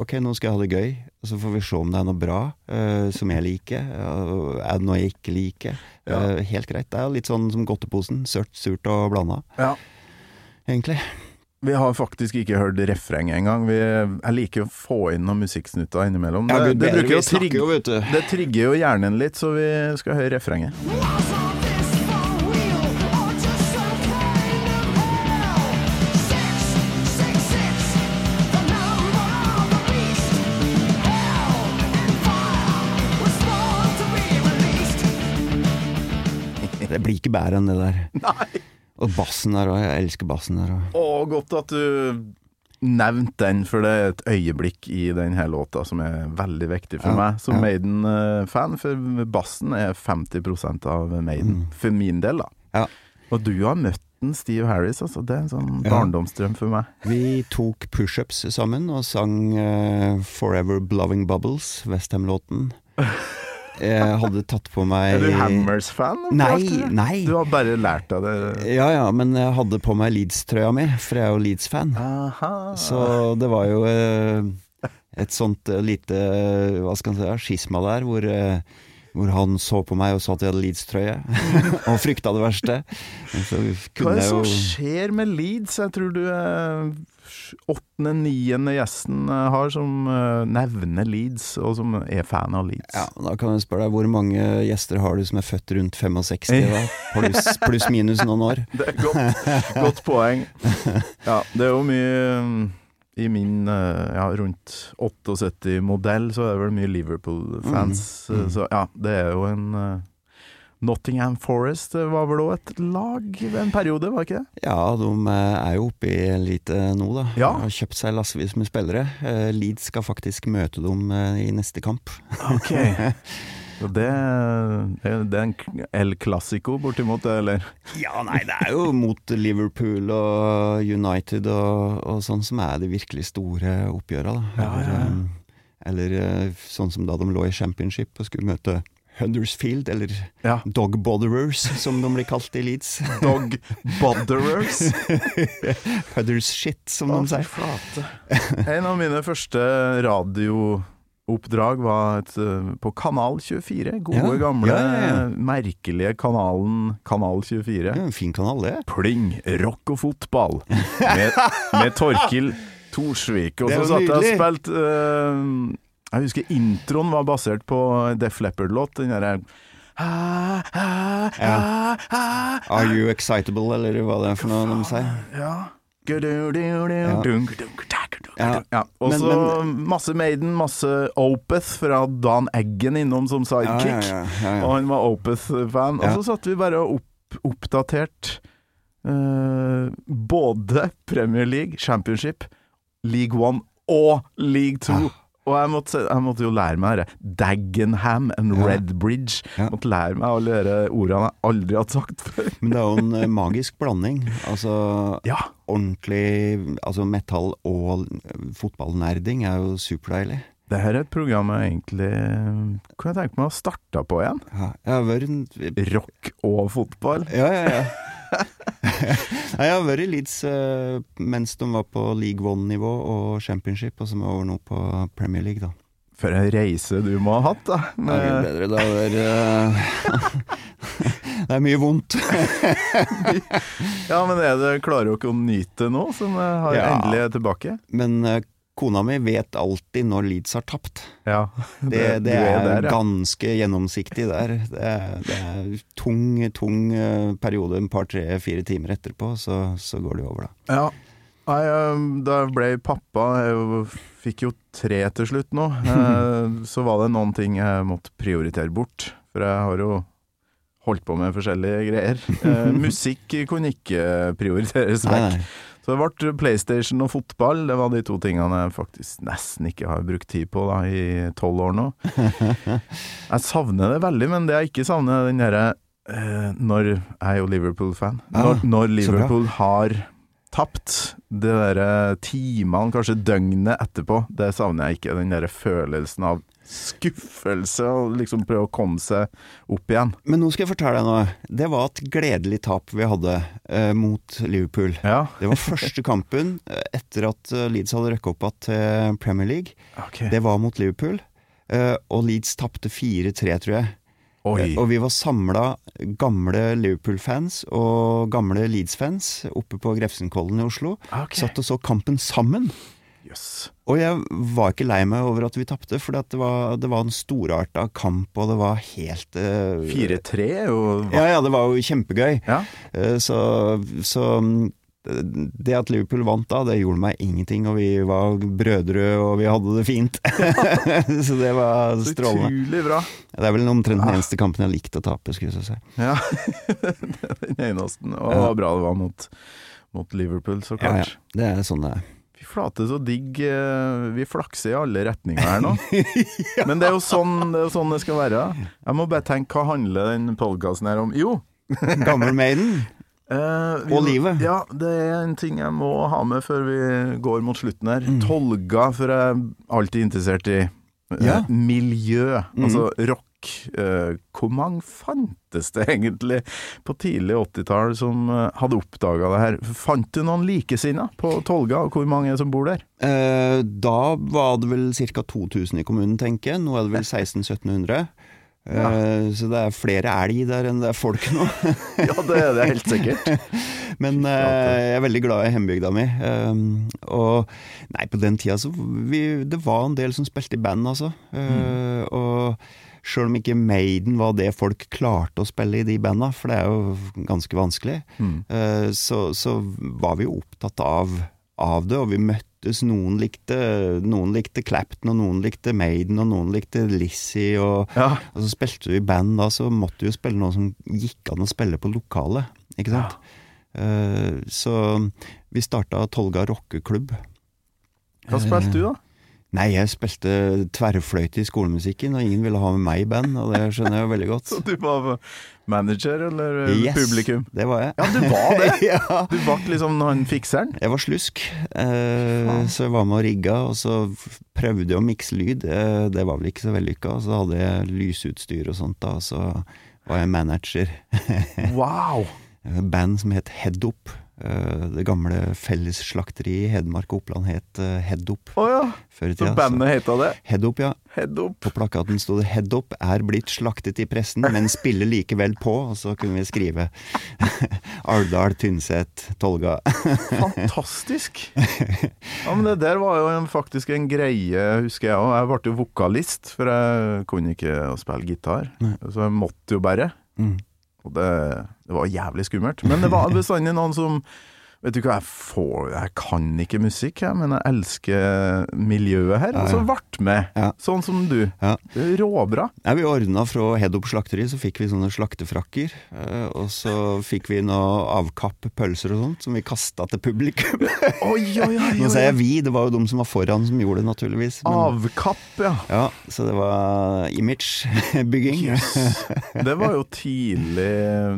[SPEAKER 2] Ok, nå skal jeg ha det gøy, og så får vi se om det er noe bra uh, som jeg liker. Uh, er det noe jeg ikke liker?
[SPEAKER 3] Ja.
[SPEAKER 2] Uh, helt greit. Det er litt sånn som godteposen. Sørt, surt og blanda,
[SPEAKER 3] Ja.
[SPEAKER 2] egentlig.
[SPEAKER 3] Vi har faktisk ikke hørt refrenget engang. Jeg liker å få inn noen musikksnutter innimellom.
[SPEAKER 2] Ja,
[SPEAKER 3] det,
[SPEAKER 2] gud
[SPEAKER 3] det,
[SPEAKER 2] bedre, det,
[SPEAKER 3] trigger,
[SPEAKER 2] snakker jo,
[SPEAKER 3] det trigger jo hjernen litt, så vi skal høre refrenget.
[SPEAKER 2] Det blir ikke bedre enn det der. Og bassen der òg. Jeg elsker bassen der òg.
[SPEAKER 3] Å, godt at du nevnte den, for det er et øyeblikk i denne låta som er veldig viktig for
[SPEAKER 2] Ja,
[SPEAKER 3] meg som
[SPEAKER 2] ja.
[SPEAKER 3] Maiden-fan, for bassen er 50% av Maiden, for min del, da.
[SPEAKER 2] Mm. Ja.
[SPEAKER 3] Og du har møtt den, Steve Harris, altså. Det er en sånn barndomsdrøm for meg.
[SPEAKER 2] Vi tok pushups sammen og sang uh, 'Forever Blowing Bubbles', Westham-låten. Jeg hadde tatt på meg
[SPEAKER 3] Er du Hammers-fan?
[SPEAKER 2] Nei, nei.
[SPEAKER 3] Du har bare lært av det?
[SPEAKER 2] Ja ja, men jeg hadde på meg Leeds-trøya mi, for jeg er jo Leeds-fan. Så det var jo eh, et sånt eh, lite hva skal man si, skisma der, hvor eh, hvor han så på meg og sa at jeg hadde Leeds-trøye, og frykta det verste.
[SPEAKER 3] Hva er det som skjer med Leeds? Jeg tror du er åttende-niende gjesten har som eh, nevner Leeds, og som er fan av Leeds.
[SPEAKER 2] ja, Da kan jeg spørre deg, hvor mange gjester har du som er født rundt 65, da? Pluss pluss minus noen år?
[SPEAKER 3] Det er godt, godt poeng. Ja, det er jo mye I min eh, ja, rundt 78-modell så er det vel mye Liverpool-fans.
[SPEAKER 2] Mm, mm.
[SPEAKER 3] Så ja, det er jo en eh, Nottingham Forest eh, var vel òg et lag en periode, var ikke det?
[SPEAKER 2] Ja, de er jo oppe i elite nå, da.
[SPEAKER 3] Ja.
[SPEAKER 2] Har kjøpt seg lassevis med spillere. Leeds skal faktisk møte dem i neste kamp.
[SPEAKER 3] Ok. Det, det, det er en El Clásico bortimot, eller?
[SPEAKER 2] Ja, nei, det er jo mot Liverpool og United og, og sånn som er de virkelig store oppgjøra, da.
[SPEAKER 3] Ja, ja.
[SPEAKER 2] Eller, eh, eller eh, sånn som da de lå i championship og skulle møte Huddersfield, eller
[SPEAKER 3] Ja.
[SPEAKER 2] Dog Botherers, som de blir kalt i Leeds.
[SPEAKER 3] Dog Botherers.
[SPEAKER 2] Hudders shit, som
[SPEAKER 3] Å,
[SPEAKER 2] de sier.
[SPEAKER 3] flate. En av mine første radiooppdrag var et, eh, på Kanal 24. Gode,
[SPEAKER 2] Ja,
[SPEAKER 3] gamle,
[SPEAKER 2] ja, ja,
[SPEAKER 3] merkelige kanalen Kanal 24.
[SPEAKER 2] Ja, en fin kanal, det.
[SPEAKER 3] Pling, rock og fotball med, med Torkil Torsvik. Og så satt jeg og spilte uh, Jeg husker introen var basert på Def Leppard-låt. Den derre ah, ah, ah, ah,
[SPEAKER 2] Are you excitable, eller hva det er for noe de sier?
[SPEAKER 3] Ja. Gudududududung,
[SPEAKER 2] Ja.
[SPEAKER 3] Ja. Og så masse Maiden, masse Opeth fra Dan Eggen innom som sidekick.
[SPEAKER 2] ja, ja.
[SPEAKER 3] Og han var Opeth-fan. Og så satt vi bare og opp, oppdatert uh, både Premier League, Championship, League One og League Two. Og jeg måtte, jeg måtte jo lære meg dette. Dagenham and
[SPEAKER 2] Ja.
[SPEAKER 3] Redbridge.
[SPEAKER 2] Ja.
[SPEAKER 3] Måtte lære meg alle de ordene jeg aldri hadde sagt før.
[SPEAKER 2] Men det er jo en eh, magisk blanding. Altså
[SPEAKER 3] Ja.
[SPEAKER 2] ordentlig altså metall og fotballnerding er jo superdeilig.
[SPEAKER 3] Det her er et program jeg egentlig eh, kunne jeg tenke meg å starte på igjen.
[SPEAKER 2] Ja, jeg har vært en
[SPEAKER 3] Rock og fotball.
[SPEAKER 2] Ja, ja, ja. Nei, jeg har vært i Leeds uh, mens de var på League One-nivå og Championship, og så må jeg over nå på Premier League, da.
[SPEAKER 3] For en reise du må ha hatt, da.
[SPEAKER 2] Det er bedre. Det er, uh... det er mye vondt.
[SPEAKER 3] ja, men er det, klarer dere å nyte nå, som jeg har
[SPEAKER 2] Ja.
[SPEAKER 3] endelig er tilbake?
[SPEAKER 2] Men eh, kona mi vet alltid når Leeds har tapt.
[SPEAKER 3] Ja.
[SPEAKER 2] Det,
[SPEAKER 3] det,
[SPEAKER 2] det er,
[SPEAKER 3] der, ja.
[SPEAKER 2] ganske gjennomsiktig der. Det er, det er tung, tung eh, periode, en par, tre, fire timer etterpå, så, så går det over, da.
[SPEAKER 3] Ja. Nei, eh, da jeg ble pappa, jeg fikk jo tre til slutt nå, eh, så var det noen ting jeg måtte prioritere bort. For jeg har jo holdt på med forskjellige greier. Musikk kunne ikke prioriteres vekk. Så det ble PlayStation og fotball. Det var de to tingene jeg faktisk nesten ikke har brukt tid på da, i tolv år nå. Jeg savner det veldig, men det jeg ikke savner, er den derre eh, Når Jeg er jo Liverpool-fan. Når, når. Liverpool har tapt, de derre timene, kanskje døgnet etterpå, det savner jeg ikke. Den derre følelsen av skuffelse, og liksom prøve å komme seg opp igjen.
[SPEAKER 2] Men nå skal jeg fortelle deg noe. Det var et gledelig tap vi hadde eh, mot Liverpool.
[SPEAKER 3] Ja,
[SPEAKER 2] Det var første kampen eh, etter at eh, Leeds hadde røkket opp til Premier League.
[SPEAKER 3] Okay.
[SPEAKER 2] Det var mot Liverpool, eh, og Leeds tapte 4-3, tror jeg.
[SPEAKER 3] Oi.
[SPEAKER 2] Eh, Og vi var samla gamle Liverpool-fans og gamle Leeds-fans oppe på Grefsenkollen i Oslo.
[SPEAKER 3] Okay.
[SPEAKER 2] Satt og så kampen sammen.
[SPEAKER 3] Jøss.
[SPEAKER 2] Og jeg var ikke lei meg over at vi tapte, for det var, det var en storarta kamp, og det var helt eh,
[SPEAKER 3] 4-3 er jo
[SPEAKER 2] Ja, ja, det var jo kjempegøy.
[SPEAKER 3] Ja.
[SPEAKER 2] Uh, Så, så mm, det at Liverpool vant da, det gjorde meg ingenting, og vi var brødre og vi hadde det fint. så det var strålende.
[SPEAKER 3] utrolig bra.
[SPEAKER 2] Det er vel omtrent den eneste kampen jeg har likt å tape, skulle jeg si.
[SPEAKER 3] Ja, den eneste. Og det var bra det var mot, mot Liverpool, så
[SPEAKER 2] Ja, ja. Det er sånn det er.
[SPEAKER 3] Fy flate, så digg. eh, Vi flakser i alle retninger her nå. Men det er, jo sånn, det er jo sånn det skal være. Jeg må bare tenke, hva handler den podkasten her om? Jo!
[SPEAKER 2] Gammel Maiden.
[SPEAKER 3] eh,
[SPEAKER 2] Og livet.
[SPEAKER 3] Ja, det er en ting jeg må ha med før vi går mot slutten her.
[SPEAKER 2] Mm.
[SPEAKER 3] Tolga, for jeg er alltid interessert i eh,
[SPEAKER 2] Ja.
[SPEAKER 3] miljø,
[SPEAKER 2] Mm.
[SPEAKER 3] altså rock. Eh, hvor mange fantes det egentlig på tidlig 80-tall som eh, hadde oppdaga det her? Fant du noen likesinna på Tolga, og hvor mange som bor der?
[SPEAKER 2] Eh, da var det vel ca. 2000 i kommunen, tenker jeg. Nå er det vel 1600-1700. Eh, Så det er flere elg der enn det er folk nå.
[SPEAKER 3] Ja, det er det helt sikkert.
[SPEAKER 2] Men eh, jeg er veldig glad i hjembygda mi. Um, og nei, på den tida så vi, Det var en del som spilte i band, altså. Eh, Og sjøl om ikke Maiden var det folk klarte å spille i de banda, for det er jo ganske vanskelig, mm. så, så var vi jo opptatt av, av det, og vi møttes. Noen likte, noen likte Clapton, og noen likte Maiden, og noen likte Lizzie. Og,
[SPEAKER 3] Ja.
[SPEAKER 2] og så spilte vi band da, så måtte vi jo spille noe som gikk an å spille på lokalet. Ikke sant? Ja. så vi starta Tolga rockeklubb.
[SPEAKER 3] Hva spilte du, da?
[SPEAKER 2] Nei, jeg spilte tverrfløyte i skolemusikken, og ingen ville ha med meg i band, og det skjønner jeg jo veldig godt.
[SPEAKER 3] Så du var manager eller eh,
[SPEAKER 2] Yes,
[SPEAKER 3] publikum?
[SPEAKER 2] det var jeg.
[SPEAKER 3] Ja, du var det!
[SPEAKER 2] ja.
[SPEAKER 3] Du ble liksom han fikseren?
[SPEAKER 2] Jeg var slusk, eh, så jeg var med og rigga, og så prøvde jeg å mikse lyd. Eh, det var vel ikke så vellykka, så hadde jeg lysutstyr og sånt da, så var jeg manager.
[SPEAKER 3] Wow!
[SPEAKER 2] Band som het Headop. Eh, det gamle fellesslakteriet i Hedmark og Oppland het eh, Headop
[SPEAKER 3] Å ja.
[SPEAKER 2] før i
[SPEAKER 3] Så bandet heta det?
[SPEAKER 2] Headop, ja.
[SPEAKER 3] Head up.
[SPEAKER 2] På plakaten sto det 'Headop er blitt slaktet i pressen, men spiller likevel på', og så kunne vi skrive Alvdal, Tynset, Tolga.
[SPEAKER 3] Fantastisk! Ja, men det der var jo en, faktisk en greie, husker jeg òg. Jeg ble jo vokalist, for jeg kunne ikke å spille gitar. Så jeg måtte jo bare.
[SPEAKER 2] Mm.
[SPEAKER 3] Og det, det var jævlig skummelt. Men det var bestandig noen som Vet du hva, jeg får Jeg kan ikke musikk, jeg, men jeg elsker miljøet her. Og så ble med.
[SPEAKER 2] Ja.
[SPEAKER 3] Sånn som du.
[SPEAKER 2] Ja.
[SPEAKER 3] Det råbra.
[SPEAKER 2] Ja, vi ordna fra Headop slakteri, så fikk vi sånne slaktefrakker. eh, Og så fikk vi noe avkapp pølser og sånt, som vi kasta til publikum.
[SPEAKER 3] Oi, oi, oi,
[SPEAKER 2] Nå
[SPEAKER 3] sa
[SPEAKER 2] sier jeg vi, det var jo de som var foran som gjorde det, naturligvis. Men,
[SPEAKER 3] Avkapp, ja.
[SPEAKER 2] ja, så det var imagebygging.
[SPEAKER 3] Det var jo tidlig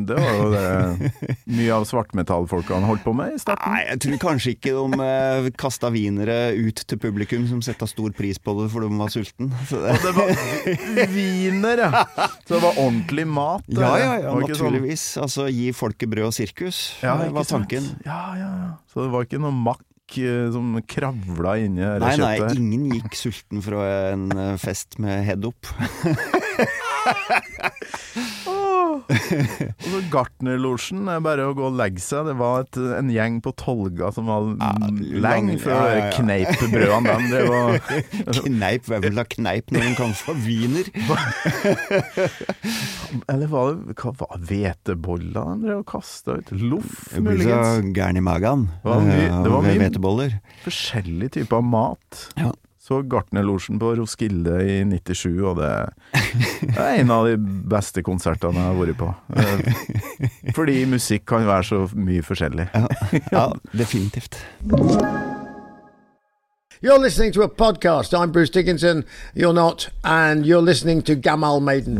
[SPEAKER 3] Det var jo det mye av svartmetallfolkene holdt på med i starten.
[SPEAKER 2] Nei, jeg tror kanskje ikke de eh, kasta wienere ut til publikum som setta stor pris på det, for de var sulten. Så det,
[SPEAKER 3] Det var wiener, ja. Så det var ordentlig mat.
[SPEAKER 2] ja, ja, ja,
[SPEAKER 3] naturligvis. sånn-
[SPEAKER 2] naturligvis. Altså, gi folket brød og sirkus.
[SPEAKER 3] Ja,
[SPEAKER 2] det var tanken.
[SPEAKER 3] Ja, ja, ja. Så det var ikke noe makk eh, som kravla inni kjøttet?
[SPEAKER 2] Nei, nei, ingen gikk sulten fra en eh, fest med head up.
[SPEAKER 3] Og så Gartnerlosjen er bare å gå og legge seg. Det var et, en gjeng på Tolga som var lenge
[SPEAKER 2] lang-
[SPEAKER 3] før
[SPEAKER 2] ja, ja, ja.
[SPEAKER 3] kneippbrødene dem drev og
[SPEAKER 2] Kneip, hvem vil ha kneip når de kommer fra wiener?
[SPEAKER 3] Eller var det hva var hveteboller de drev og kasta ut? Loff,
[SPEAKER 2] Jeg blir så gæren i magen
[SPEAKER 3] Det var mye-
[SPEAKER 2] eh,
[SPEAKER 3] det var mye-
[SPEAKER 2] hveteboller.
[SPEAKER 3] Forskjellig type av mat.
[SPEAKER 2] Ja.
[SPEAKER 3] Så Gartnerlosjen på Roskilde i 97, og det det er en av de beste konsertene jeg har vært på. Eh, Fordi musikk kan være så mye forskjellig.
[SPEAKER 2] Ja, ja definitivt.
[SPEAKER 6] You're listening to a podcast. I'm Bruce Dickinson. You're not. And you're listening to Gamal Maiden.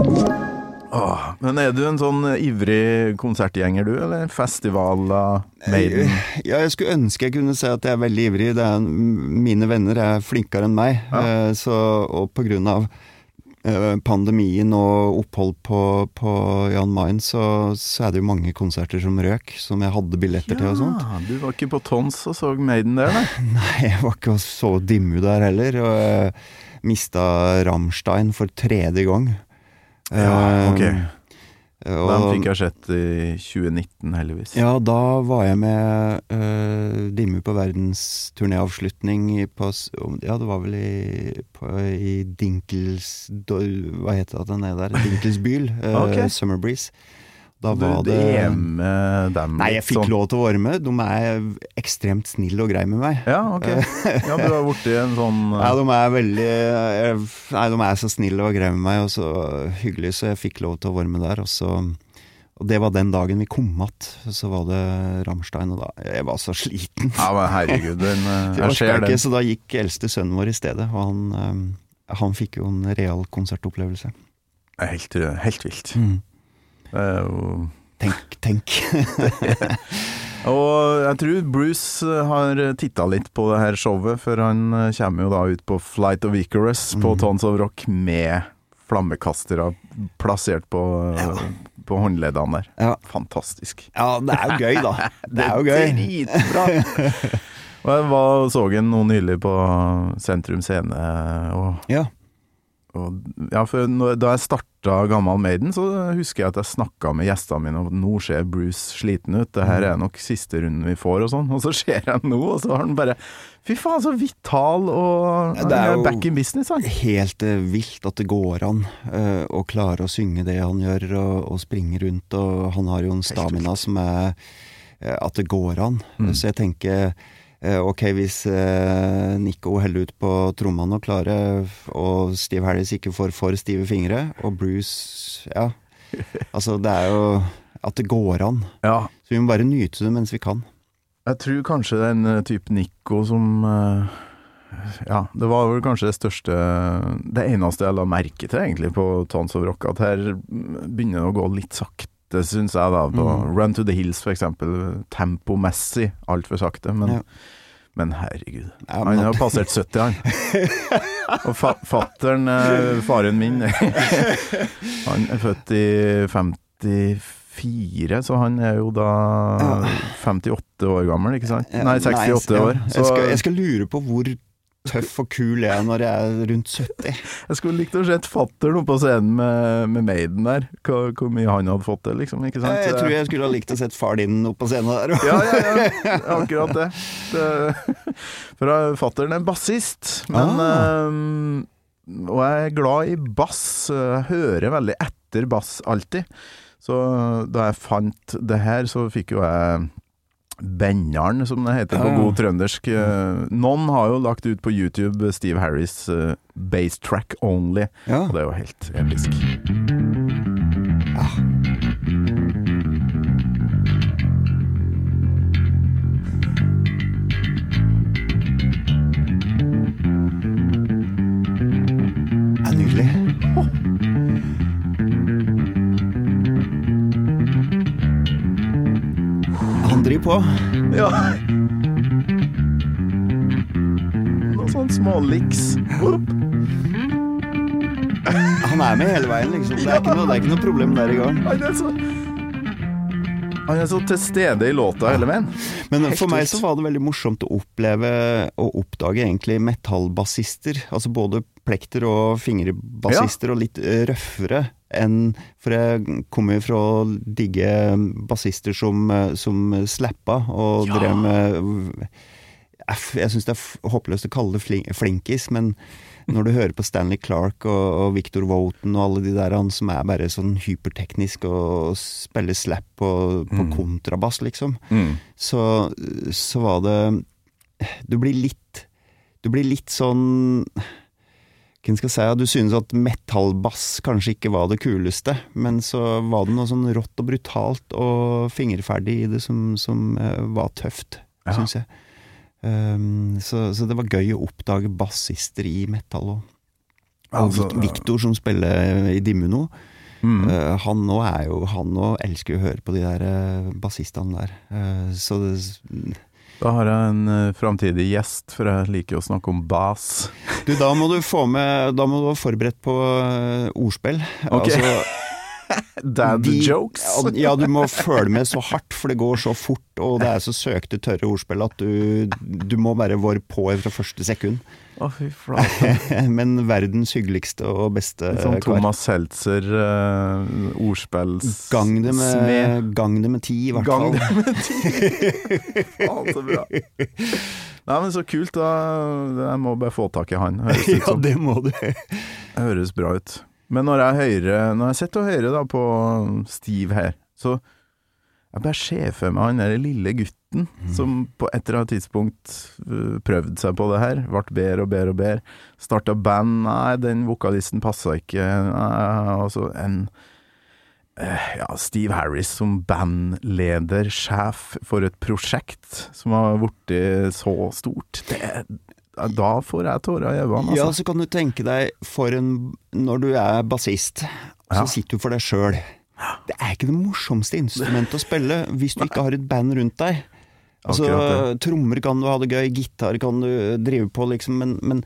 [SPEAKER 3] Åh, men er du en sånn ivrig konsertgjenger, du? Eller festivaler, Maiden?
[SPEAKER 2] Ja, jeg skulle ønske jeg kunne si at jeg er veldig ivrig. Det er, mine venner er flinkere enn meg. ja. Så, og på grunn av eh, pandemien og opphold på, på Jan Mayen, så, så er det jo mange konserter som røk, som jeg hadde billetter til og sånt.
[SPEAKER 3] Ja, du var ikke på Tons og så Maiden der, nei?
[SPEAKER 2] Nei, jeg var ikke så dimmu der heller. Og jeg mista Rammstein for tredje gang.
[SPEAKER 3] Ja, ok.
[SPEAKER 2] Og,
[SPEAKER 3] Den fikk jeg sett i 2019, heldigvis.
[SPEAKER 2] Ja, da var jeg med uh, Dimmu på verdensturnéavslutning på Ja, det var vel i, på, i Dinkels... Hva heter det den er der? Dinkelsbyl. eh,
[SPEAKER 3] Ok.
[SPEAKER 2] Summer Breeze. Da
[SPEAKER 3] Du
[SPEAKER 2] var det
[SPEAKER 3] hjemme dem
[SPEAKER 2] Nei, jeg fikk
[SPEAKER 3] sånn-
[SPEAKER 2] lov til å være med. De er ekstremt snille og greie med meg.
[SPEAKER 3] Ja, ok. Ja, du har borti en sånn
[SPEAKER 2] Ja, de er veldig eh, Nei, de er så snille og greie med meg, og så hyggelig, så jeg fikk lov til å være med der. Og så og det var den dagen vi kom igjen, Så var det Rammstein, og da Jeg var så sliten.
[SPEAKER 3] Ja, men herregud, den, eh,
[SPEAKER 2] Det
[SPEAKER 3] jeg ser den.
[SPEAKER 2] så da gikk eldste sønnen vår i stedet, og han, eh, han fikk jo en real konsertopplevelse.
[SPEAKER 3] Er Helt, helt vilt.
[SPEAKER 2] Mm. Tenk, tenk.
[SPEAKER 3] Og jeg tror Bruce eh, har titta litt på det her showet, for han eh, kommer jo da ut på Flight of Icarus på
[SPEAKER 2] Mm.
[SPEAKER 3] Tons of Rock med flammekastere plassert på, ja. på håndleddene der.
[SPEAKER 2] Ja.
[SPEAKER 3] Fantastisk.
[SPEAKER 2] ja, det er jo gøy, da. Det er jo gøy.
[SPEAKER 3] Dritbra! Og jeg var, så en nå nylig på Sentrum Scene, og,
[SPEAKER 2] Ja.
[SPEAKER 3] Og, ja, for når, da jeg starta Gammal Maiden, så husker jeg at jeg snakka med gjestene mine om at nå ser Bruce sliten ut, det her er nok siste runden vi får, og sånn. Og så ser jeg nå, og så har han bare Fy faen, så vital og
[SPEAKER 2] Ja, det er jo-
[SPEAKER 3] back in business, han.
[SPEAKER 2] Helt uh, vilt at det går an uh, å klare å synge det han gjør, og, og springe rundt. Og han har jo en stamina som er uh, at det går an.
[SPEAKER 3] Mm.
[SPEAKER 2] Så jeg tenker ok, hvis eh, Nico heller ut på trommene og klarer, og Steve Harris ikke får for stive fingre, og Bruce Ja. Altså, det er jo at det går an.
[SPEAKER 3] Ja,
[SPEAKER 2] Så vi må bare nyte det mens vi kan.
[SPEAKER 3] Jeg tror kanskje den eh, type Nico som eh, Ja, det var vel kanskje det største Det eneste jeg la merke til egentlig på Tons of Rock, at her begynner det å gå litt sakte, syns jeg, da. På
[SPEAKER 2] Mm.
[SPEAKER 3] Run to the Hills, for eksempel. Tempomessig altfor sakte, men,
[SPEAKER 2] Ja.
[SPEAKER 3] men herregud.
[SPEAKER 2] Ja,
[SPEAKER 3] Han har passert 70, han. Og fa fattern, eh, faren min, han er født i 54, så han er jo da 58 år gammel, ikke sant? Nei, 68
[SPEAKER 2] år.
[SPEAKER 3] år.
[SPEAKER 2] Jeg, skal, jeg skal lure på hvor tøff og kul jeg er når jeg er rundt 70.
[SPEAKER 3] jeg skulle likt å se fattern oppe på scenen med, med Maiden der. Hvor, hvor mye han hadde fått til, liksom. Ikke sant?
[SPEAKER 2] Jeg tror jeg skulle ha likt å sett far din opp på scenen der.
[SPEAKER 3] Ja, ja, ja. Akkurat det. det for uh, fattern er bassist, men
[SPEAKER 2] Ah.
[SPEAKER 3] ehm, Og jeg er glad i bass. Jeg hører veldig etter bass alltid. Så da jeg fant det her, så fikk jo jeg Bennaren, som det heter på
[SPEAKER 2] Ah.
[SPEAKER 3] god trøndersk. Eh, Noen har jo lagt ut på YouTube Steve Harris uh, bass track only,
[SPEAKER 2] Ja.
[SPEAKER 3] og det er jo helt episk.
[SPEAKER 2] Det På.
[SPEAKER 3] Ja. Noen sånne små. Whoop.
[SPEAKER 2] Han er med hele veien, liksom. Det er ikke noe, det er ikke noe problem der i gang.
[SPEAKER 3] Nei, det er så Han er så til stede i låta hele veien.
[SPEAKER 2] Men for meg så var det veldig morsomt å oppleve og oppdage egentlig metallbassister. Altså både plekter og fingerbassister, og litt eh, røffere enn For jeg kommer jo fra å digge bassister som, eh, som slappa og drev med Jeg syns det er håpløst å kalle det flinkis, men når du hører på Stanley Clark og, og Victor Wotan og alle de der han som er bare sånn hyperteknisk og spiller slap på, på kontrabass, liksom så, så var det Du blir litt Du blir litt sånn si, Du synes at metallbass kanskje ikke var det kuleste, men så var det noe sånn rått og brutalt og fingerferdig i det som, som eh, var tøft,
[SPEAKER 3] Ja.
[SPEAKER 2] syns jeg. Um, så, så det var gøy å oppdage bassister i metal òg.
[SPEAKER 3] Altså,
[SPEAKER 2] Viktor som spiller i Dimmuno,
[SPEAKER 3] Mm.
[SPEAKER 2] uh, han nå er jo Han òg elsker å høre på de der uh, bassistene der. Uh, så det,
[SPEAKER 3] Da har jeg en uh, framtidig gjest, for jeg liker å snakke om bass.
[SPEAKER 2] Du, da må du få med Da må du være forberedt på eh, ordspill.
[SPEAKER 3] Ok.
[SPEAKER 2] Altså,
[SPEAKER 3] Dad
[SPEAKER 2] de-
[SPEAKER 3] jokes.
[SPEAKER 2] Ja, du må følge med så hardt, for det går så fort, og det er så søkte, tørre ordspill at du, du må bare være på fra første sekund.
[SPEAKER 3] Å, fy flate.
[SPEAKER 2] Men verdens hyggeligste og beste
[SPEAKER 3] kar. sånn
[SPEAKER 2] kar.
[SPEAKER 3] Thomas Seltzer, uh, ordspills...
[SPEAKER 2] Gang det,
[SPEAKER 3] smed.
[SPEAKER 2] med, gang det med ti, i hvert
[SPEAKER 3] Gang
[SPEAKER 2] fall.
[SPEAKER 3] det med ti! Faen, så bra. Nei, men så kult, da. Jeg må bare få tak i han. Høres, ut
[SPEAKER 2] Ja, det må du.
[SPEAKER 3] Høres bra ut. Men når jeg hører Når jeg sitter og hører da på Steve her, så jeg bare ser for meg han den lille gutten
[SPEAKER 2] Mm.
[SPEAKER 3] som på et eller annet tidspunkt uh, prøvde seg på det her. Ble bedre og bedre og bedre. Starta band. Nei, den vokalisten passa ikke. Altså og så en eh, ja, Steve Harris som bandleder, sjef for et prosjekt som har blitt så stort. Det, da får jeg tårer i øynene,
[SPEAKER 2] Ja,
[SPEAKER 3] altså.
[SPEAKER 2] så kan du tenke deg for en Når du er bassist, så
[SPEAKER 3] Ja.
[SPEAKER 2] sitter du for deg sjøl. Det er ikke det morsomste instrumentet å spille hvis du ikke har et band rundt deg. Altså, Trommer kan du ha det gøy, gitar kan du drive på, liksom, men, men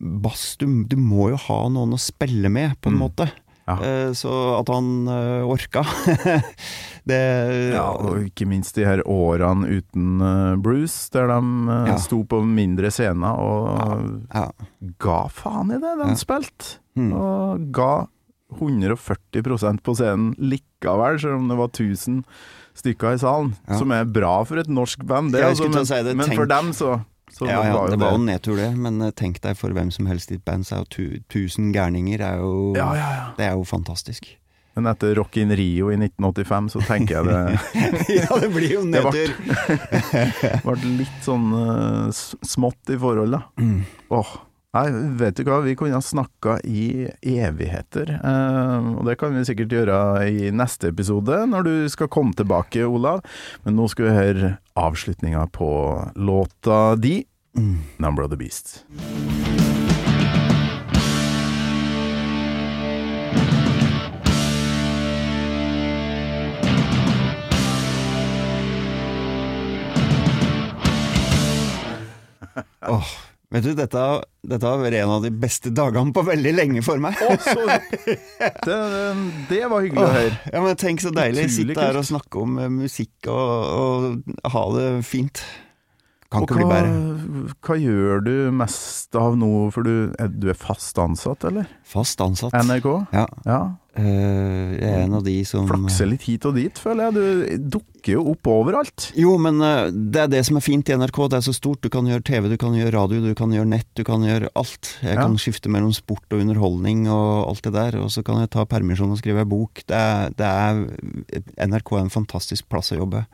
[SPEAKER 2] bass du, du må jo ha noen å spille med, på en måte.
[SPEAKER 3] Ja.
[SPEAKER 2] Eh, så at han eh, orka Det
[SPEAKER 3] Ja, og ikke minst de her årene uten eh, Bruce, der de
[SPEAKER 2] Ja.
[SPEAKER 3] sto på mindre scener og
[SPEAKER 2] ja.
[SPEAKER 3] ga faen i det de spilte,
[SPEAKER 2] Mm.
[SPEAKER 3] og ga 140% på scenen likevel, selv om det var 1000 stykker i salen. Som er bra for et norsk band, det. Altså, men
[SPEAKER 2] si det,
[SPEAKER 3] men for dem så, så
[SPEAKER 2] Ja, ja,
[SPEAKER 3] var
[SPEAKER 2] det var jo nedtur det, men eh, tenk deg for hvem som helst i et band, så er jo tu, tusen gærninger er jo
[SPEAKER 3] Ja, ja, ja.
[SPEAKER 2] Det er jo fantastisk.
[SPEAKER 3] Men etter Rock in Rio i 1985, så tenker jeg det
[SPEAKER 2] ja, det blir jo nedtur!
[SPEAKER 3] Det ble- ble litt sånn uh, smått i forhold, da.
[SPEAKER 2] Mm.
[SPEAKER 3] Åh, nei, vet du hva, vi kunne ha snakka i evigheter, eh, og det kan vi sikkert gjøre i neste episode, når du skal komme tilbake, Olav. Men nå skal vi høre avslutninga på låta di. 'Number of the Beast'.
[SPEAKER 2] Åh, vet du, dette, dette har vært en av de beste dagene på veldig lenge for meg.
[SPEAKER 3] Oh, det, det var hyggelig å høre.
[SPEAKER 2] Ja, men Tenk så deilig. Sitte her og snakke om eh, musikk og, og ha det fint. Kan
[SPEAKER 3] Og
[SPEAKER 2] hva, bli bedre.
[SPEAKER 3] hva gjør du mest av nå, for du er, du er fast ansatt, eller?
[SPEAKER 2] Fast ansatt.
[SPEAKER 3] NRK?
[SPEAKER 2] Ja.
[SPEAKER 3] Ja.
[SPEAKER 2] Uh, jeg er en av de som
[SPEAKER 3] Flakser litt hit og dit, føler jeg. Du dukker jo opp overalt.
[SPEAKER 2] Jo, men uh, det er det som er fint i NRK. Det er så stort. Du kan gjøre TV, du kan gjøre radio, du kan gjøre nett, du kan gjøre alt. Jeg
[SPEAKER 3] Ja.
[SPEAKER 2] kan skifte mellom sport og underholdning og alt det der. Og så kan jeg ta permisjon og skrive bok. Det er, det er NRK er en fantastisk plass å jobbe.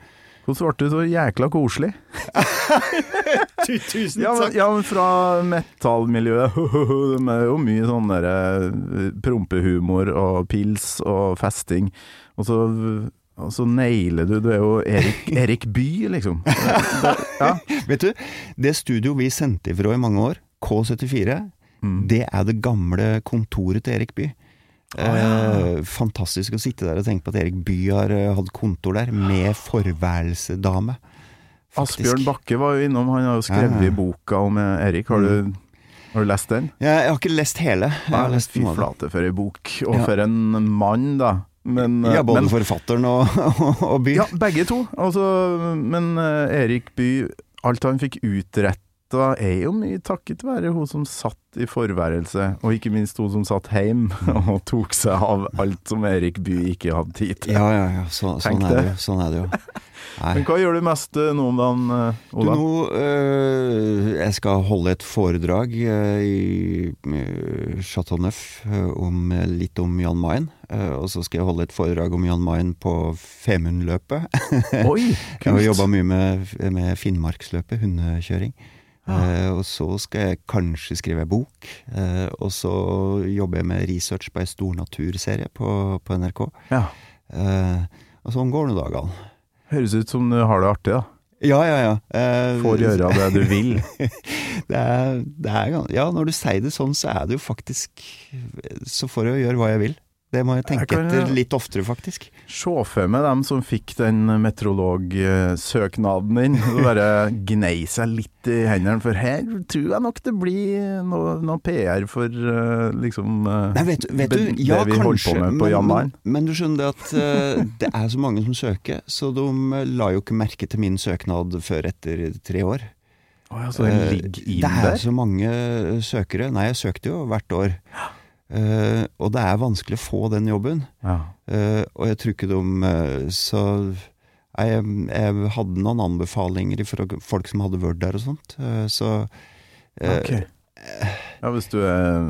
[SPEAKER 3] Ble du så jækla koselig?
[SPEAKER 2] Tusen
[SPEAKER 3] Ja, men, ja, men fra metallmiljøet De er jo mye sånn derre eh, prompehumor og pils og festing. Og så, og så nailer du Du er jo Erik, Erik Bye, liksom. Ja.
[SPEAKER 2] Vet du, det studio vi sendte ifra i mange år, K74,
[SPEAKER 3] Mm.
[SPEAKER 2] det er det gamle kontoret til Erik Eh, fantastisk å sitte der og tenke på at Erik Bye har eh, hatt kontor der, med forværelsedame.
[SPEAKER 3] Asbjørn Bakke var jo innom, han har jo skrevet
[SPEAKER 2] Ja, ja.
[SPEAKER 3] i boka om Erik. Har du, har du lest den?
[SPEAKER 2] Jeg, jeg har ikke lest hele. Jeg har lest
[SPEAKER 3] Fy flate for ei bok, og
[SPEAKER 2] Ja.
[SPEAKER 3] for en mann, da. Men,
[SPEAKER 2] Ja, både
[SPEAKER 3] men,
[SPEAKER 2] forfatteren og, og, og Bye.
[SPEAKER 3] Ja, begge to. Altså, men eh, Erik Bye, alt han fikk utretta, er jo mye takket være hun som satt i forværelse, og ikke minst hun som satt hjemme og tok seg av alt som Erik Bye ikke hadde tid til.
[SPEAKER 2] Ja, ja, ja. Så, sånn, er det. sånn er det jo. Nei.
[SPEAKER 3] Men hva gjør du mest eh, nå om dagen, Ola?
[SPEAKER 2] Du, nå, øh, jeg skal holde et foredrag øh, i Chateau Neuf øh, om, litt om Jan Mayen. øh, og så skal jeg holde et foredrag om Jan Mayen på Femundløpet.
[SPEAKER 3] Oi,
[SPEAKER 2] Jeg har
[SPEAKER 3] kult!
[SPEAKER 2] jobba mye med, med Finnmarksløpet, hundekjøring. Eh, og så skal jeg kanskje skrive ei bok. eh, og så jobber jeg med research på ei stor naturserie på, på NRK.
[SPEAKER 3] Ja.
[SPEAKER 2] Eh, og sånn går nå dagene.
[SPEAKER 3] Høres ut som du har det artig, da.
[SPEAKER 2] Ja, ja, ja. Eh,
[SPEAKER 3] Får gjøre det du vil.
[SPEAKER 2] det er, det er, ja, når du sier det sånn, så er det jo faktisk Så får jeg gjøre hva jeg vil. Det må jeg tenke
[SPEAKER 3] Jeg
[SPEAKER 2] etter litt oftere, faktisk.
[SPEAKER 3] Se for meg dem som fikk den meteorologsøknaden din, og bare gnei seg litt i hendene, for her tror jeg nok det blir noe, noe PR for eh, liksom eh,
[SPEAKER 2] Nei, vet, vet du, ja
[SPEAKER 3] det vi holder
[SPEAKER 2] kanskje,
[SPEAKER 3] på med på
[SPEAKER 2] men,
[SPEAKER 3] Jan
[SPEAKER 2] men,
[SPEAKER 3] Mayen.
[SPEAKER 2] men du skjønner det at uh, det er så mange som søker, så de la jo ikke merke til min søknad før etter tre år.
[SPEAKER 3] Oh, ja, Så den ligger inn
[SPEAKER 2] det er
[SPEAKER 3] der?
[SPEAKER 2] så mange søkere. Nei, jeg søkte jo hvert år. Eh, og det er vanskelig å få den jobben.
[SPEAKER 3] Ja.
[SPEAKER 2] Uh, og jeg tror ikke de uh, Så jeg, jeg hadde noen anbefalinger fra folk som hadde vært der og sånt. så eh,
[SPEAKER 3] Ok. Ja, hvis du er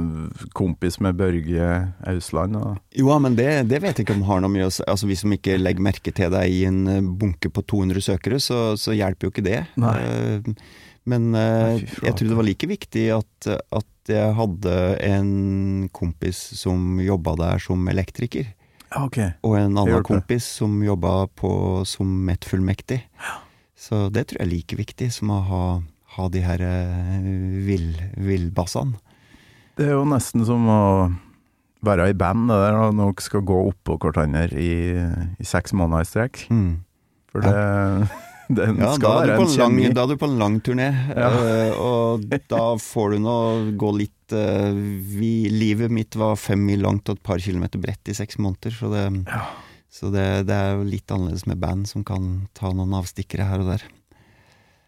[SPEAKER 3] kompis med Børge Ausland og
[SPEAKER 2] Jo, men det, det vet jeg ikke om har noe mye å si. Altså, hvis de ikke legger merke til deg i en bunke på 200 søkere, så, så hjelper jo ikke det.
[SPEAKER 3] Nei.
[SPEAKER 2] Men eh, jeg tror det var like viktig at, at jeg hadde en kompis som jobba der som elektriker.
[SPEAKER 3] Ja, ok.
[SPEAKER 2] Og en annen kompis som jobba som mettfullmektig. Ja. Så det tror jeg er like viktig som å ha, ha de her eh, vill- villbassene.
[SPEAKER 3] Det er jo nesten som å være i band, det der, når dere skal gå oppå hverandre i, i seks måneder i strekk.
[SPEAKER 2] Mm.
[SPEAKER 3] For det, det
[SPEAKER 2] Ja,
[SPEAKER 3] skal være en
[SPEAKER 2] lang,
[SPEAKER 3] kjemi.
[SPEAKER 2] da er du på en lang turné,
[SPEAKER 3] Ja.
[SPEAKER 2] uh, og da får du nå gå litt uh, vi, Livet mitt var fem mil langt og et par kilometer bredt i seks måneder, så det, så det, det er jo litt annerledes med band som kan ta noen avstikkere her og der.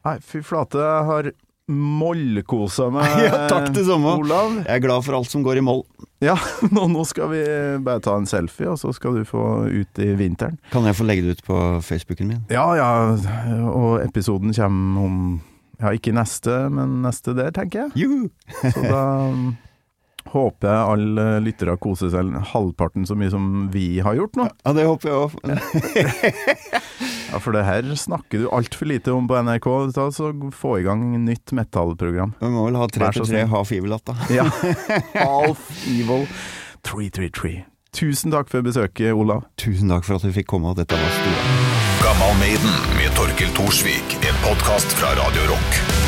[SPEAKER 3] Nei, fy flate, jeg har mollkosa meg,
[SPEAKER 2] Ja, takk det samme.
[SPEAKER 3] Olav.
[SPEAKER 2] Jeg er glad for alt som går i moll.
[SPEAKER 3] Ja, nå, nå skal vi bare ta en selfie, og så skal du få ut i vinteren.
[SPEAKER 2] Kan jeg få legge det ut på Facebooken min?
[SPEAKER 3] Ja, ja, og episoden kommer om Ja, ikke neste, men neste der, tenker jeg.
[SPEAKER 2] Juhu!
[SPEAKER 3] Så da håper jeg alle lyttere koser seg halvparten så mye som vi har gjort nå.
[SPEAKER 2] Ja, det håper jeg òg.
[SPEAKER 3] Ja, for det her snakker du altfor lite om på NRK, ta så få i gang nytt metallprogram.
[SPEAKER 2] Vi må vel ha tre
[SPEAKER 3] Vær så
[SPEAKER 2] til tre
[SPEAKER 3] snill.
[SPEAKER 2] half evil-latt, da.
[SPEAKER 3] Ja. Half Evil 333. Tusen takk for besøket, Olav.
[SPEAKER 2] Tusen takk for at vi fikk komme, og dette var stort.
[SPEAKER 4] Gammal Maiden med Torkel Thorsvik. En podkast fra Radio Rock.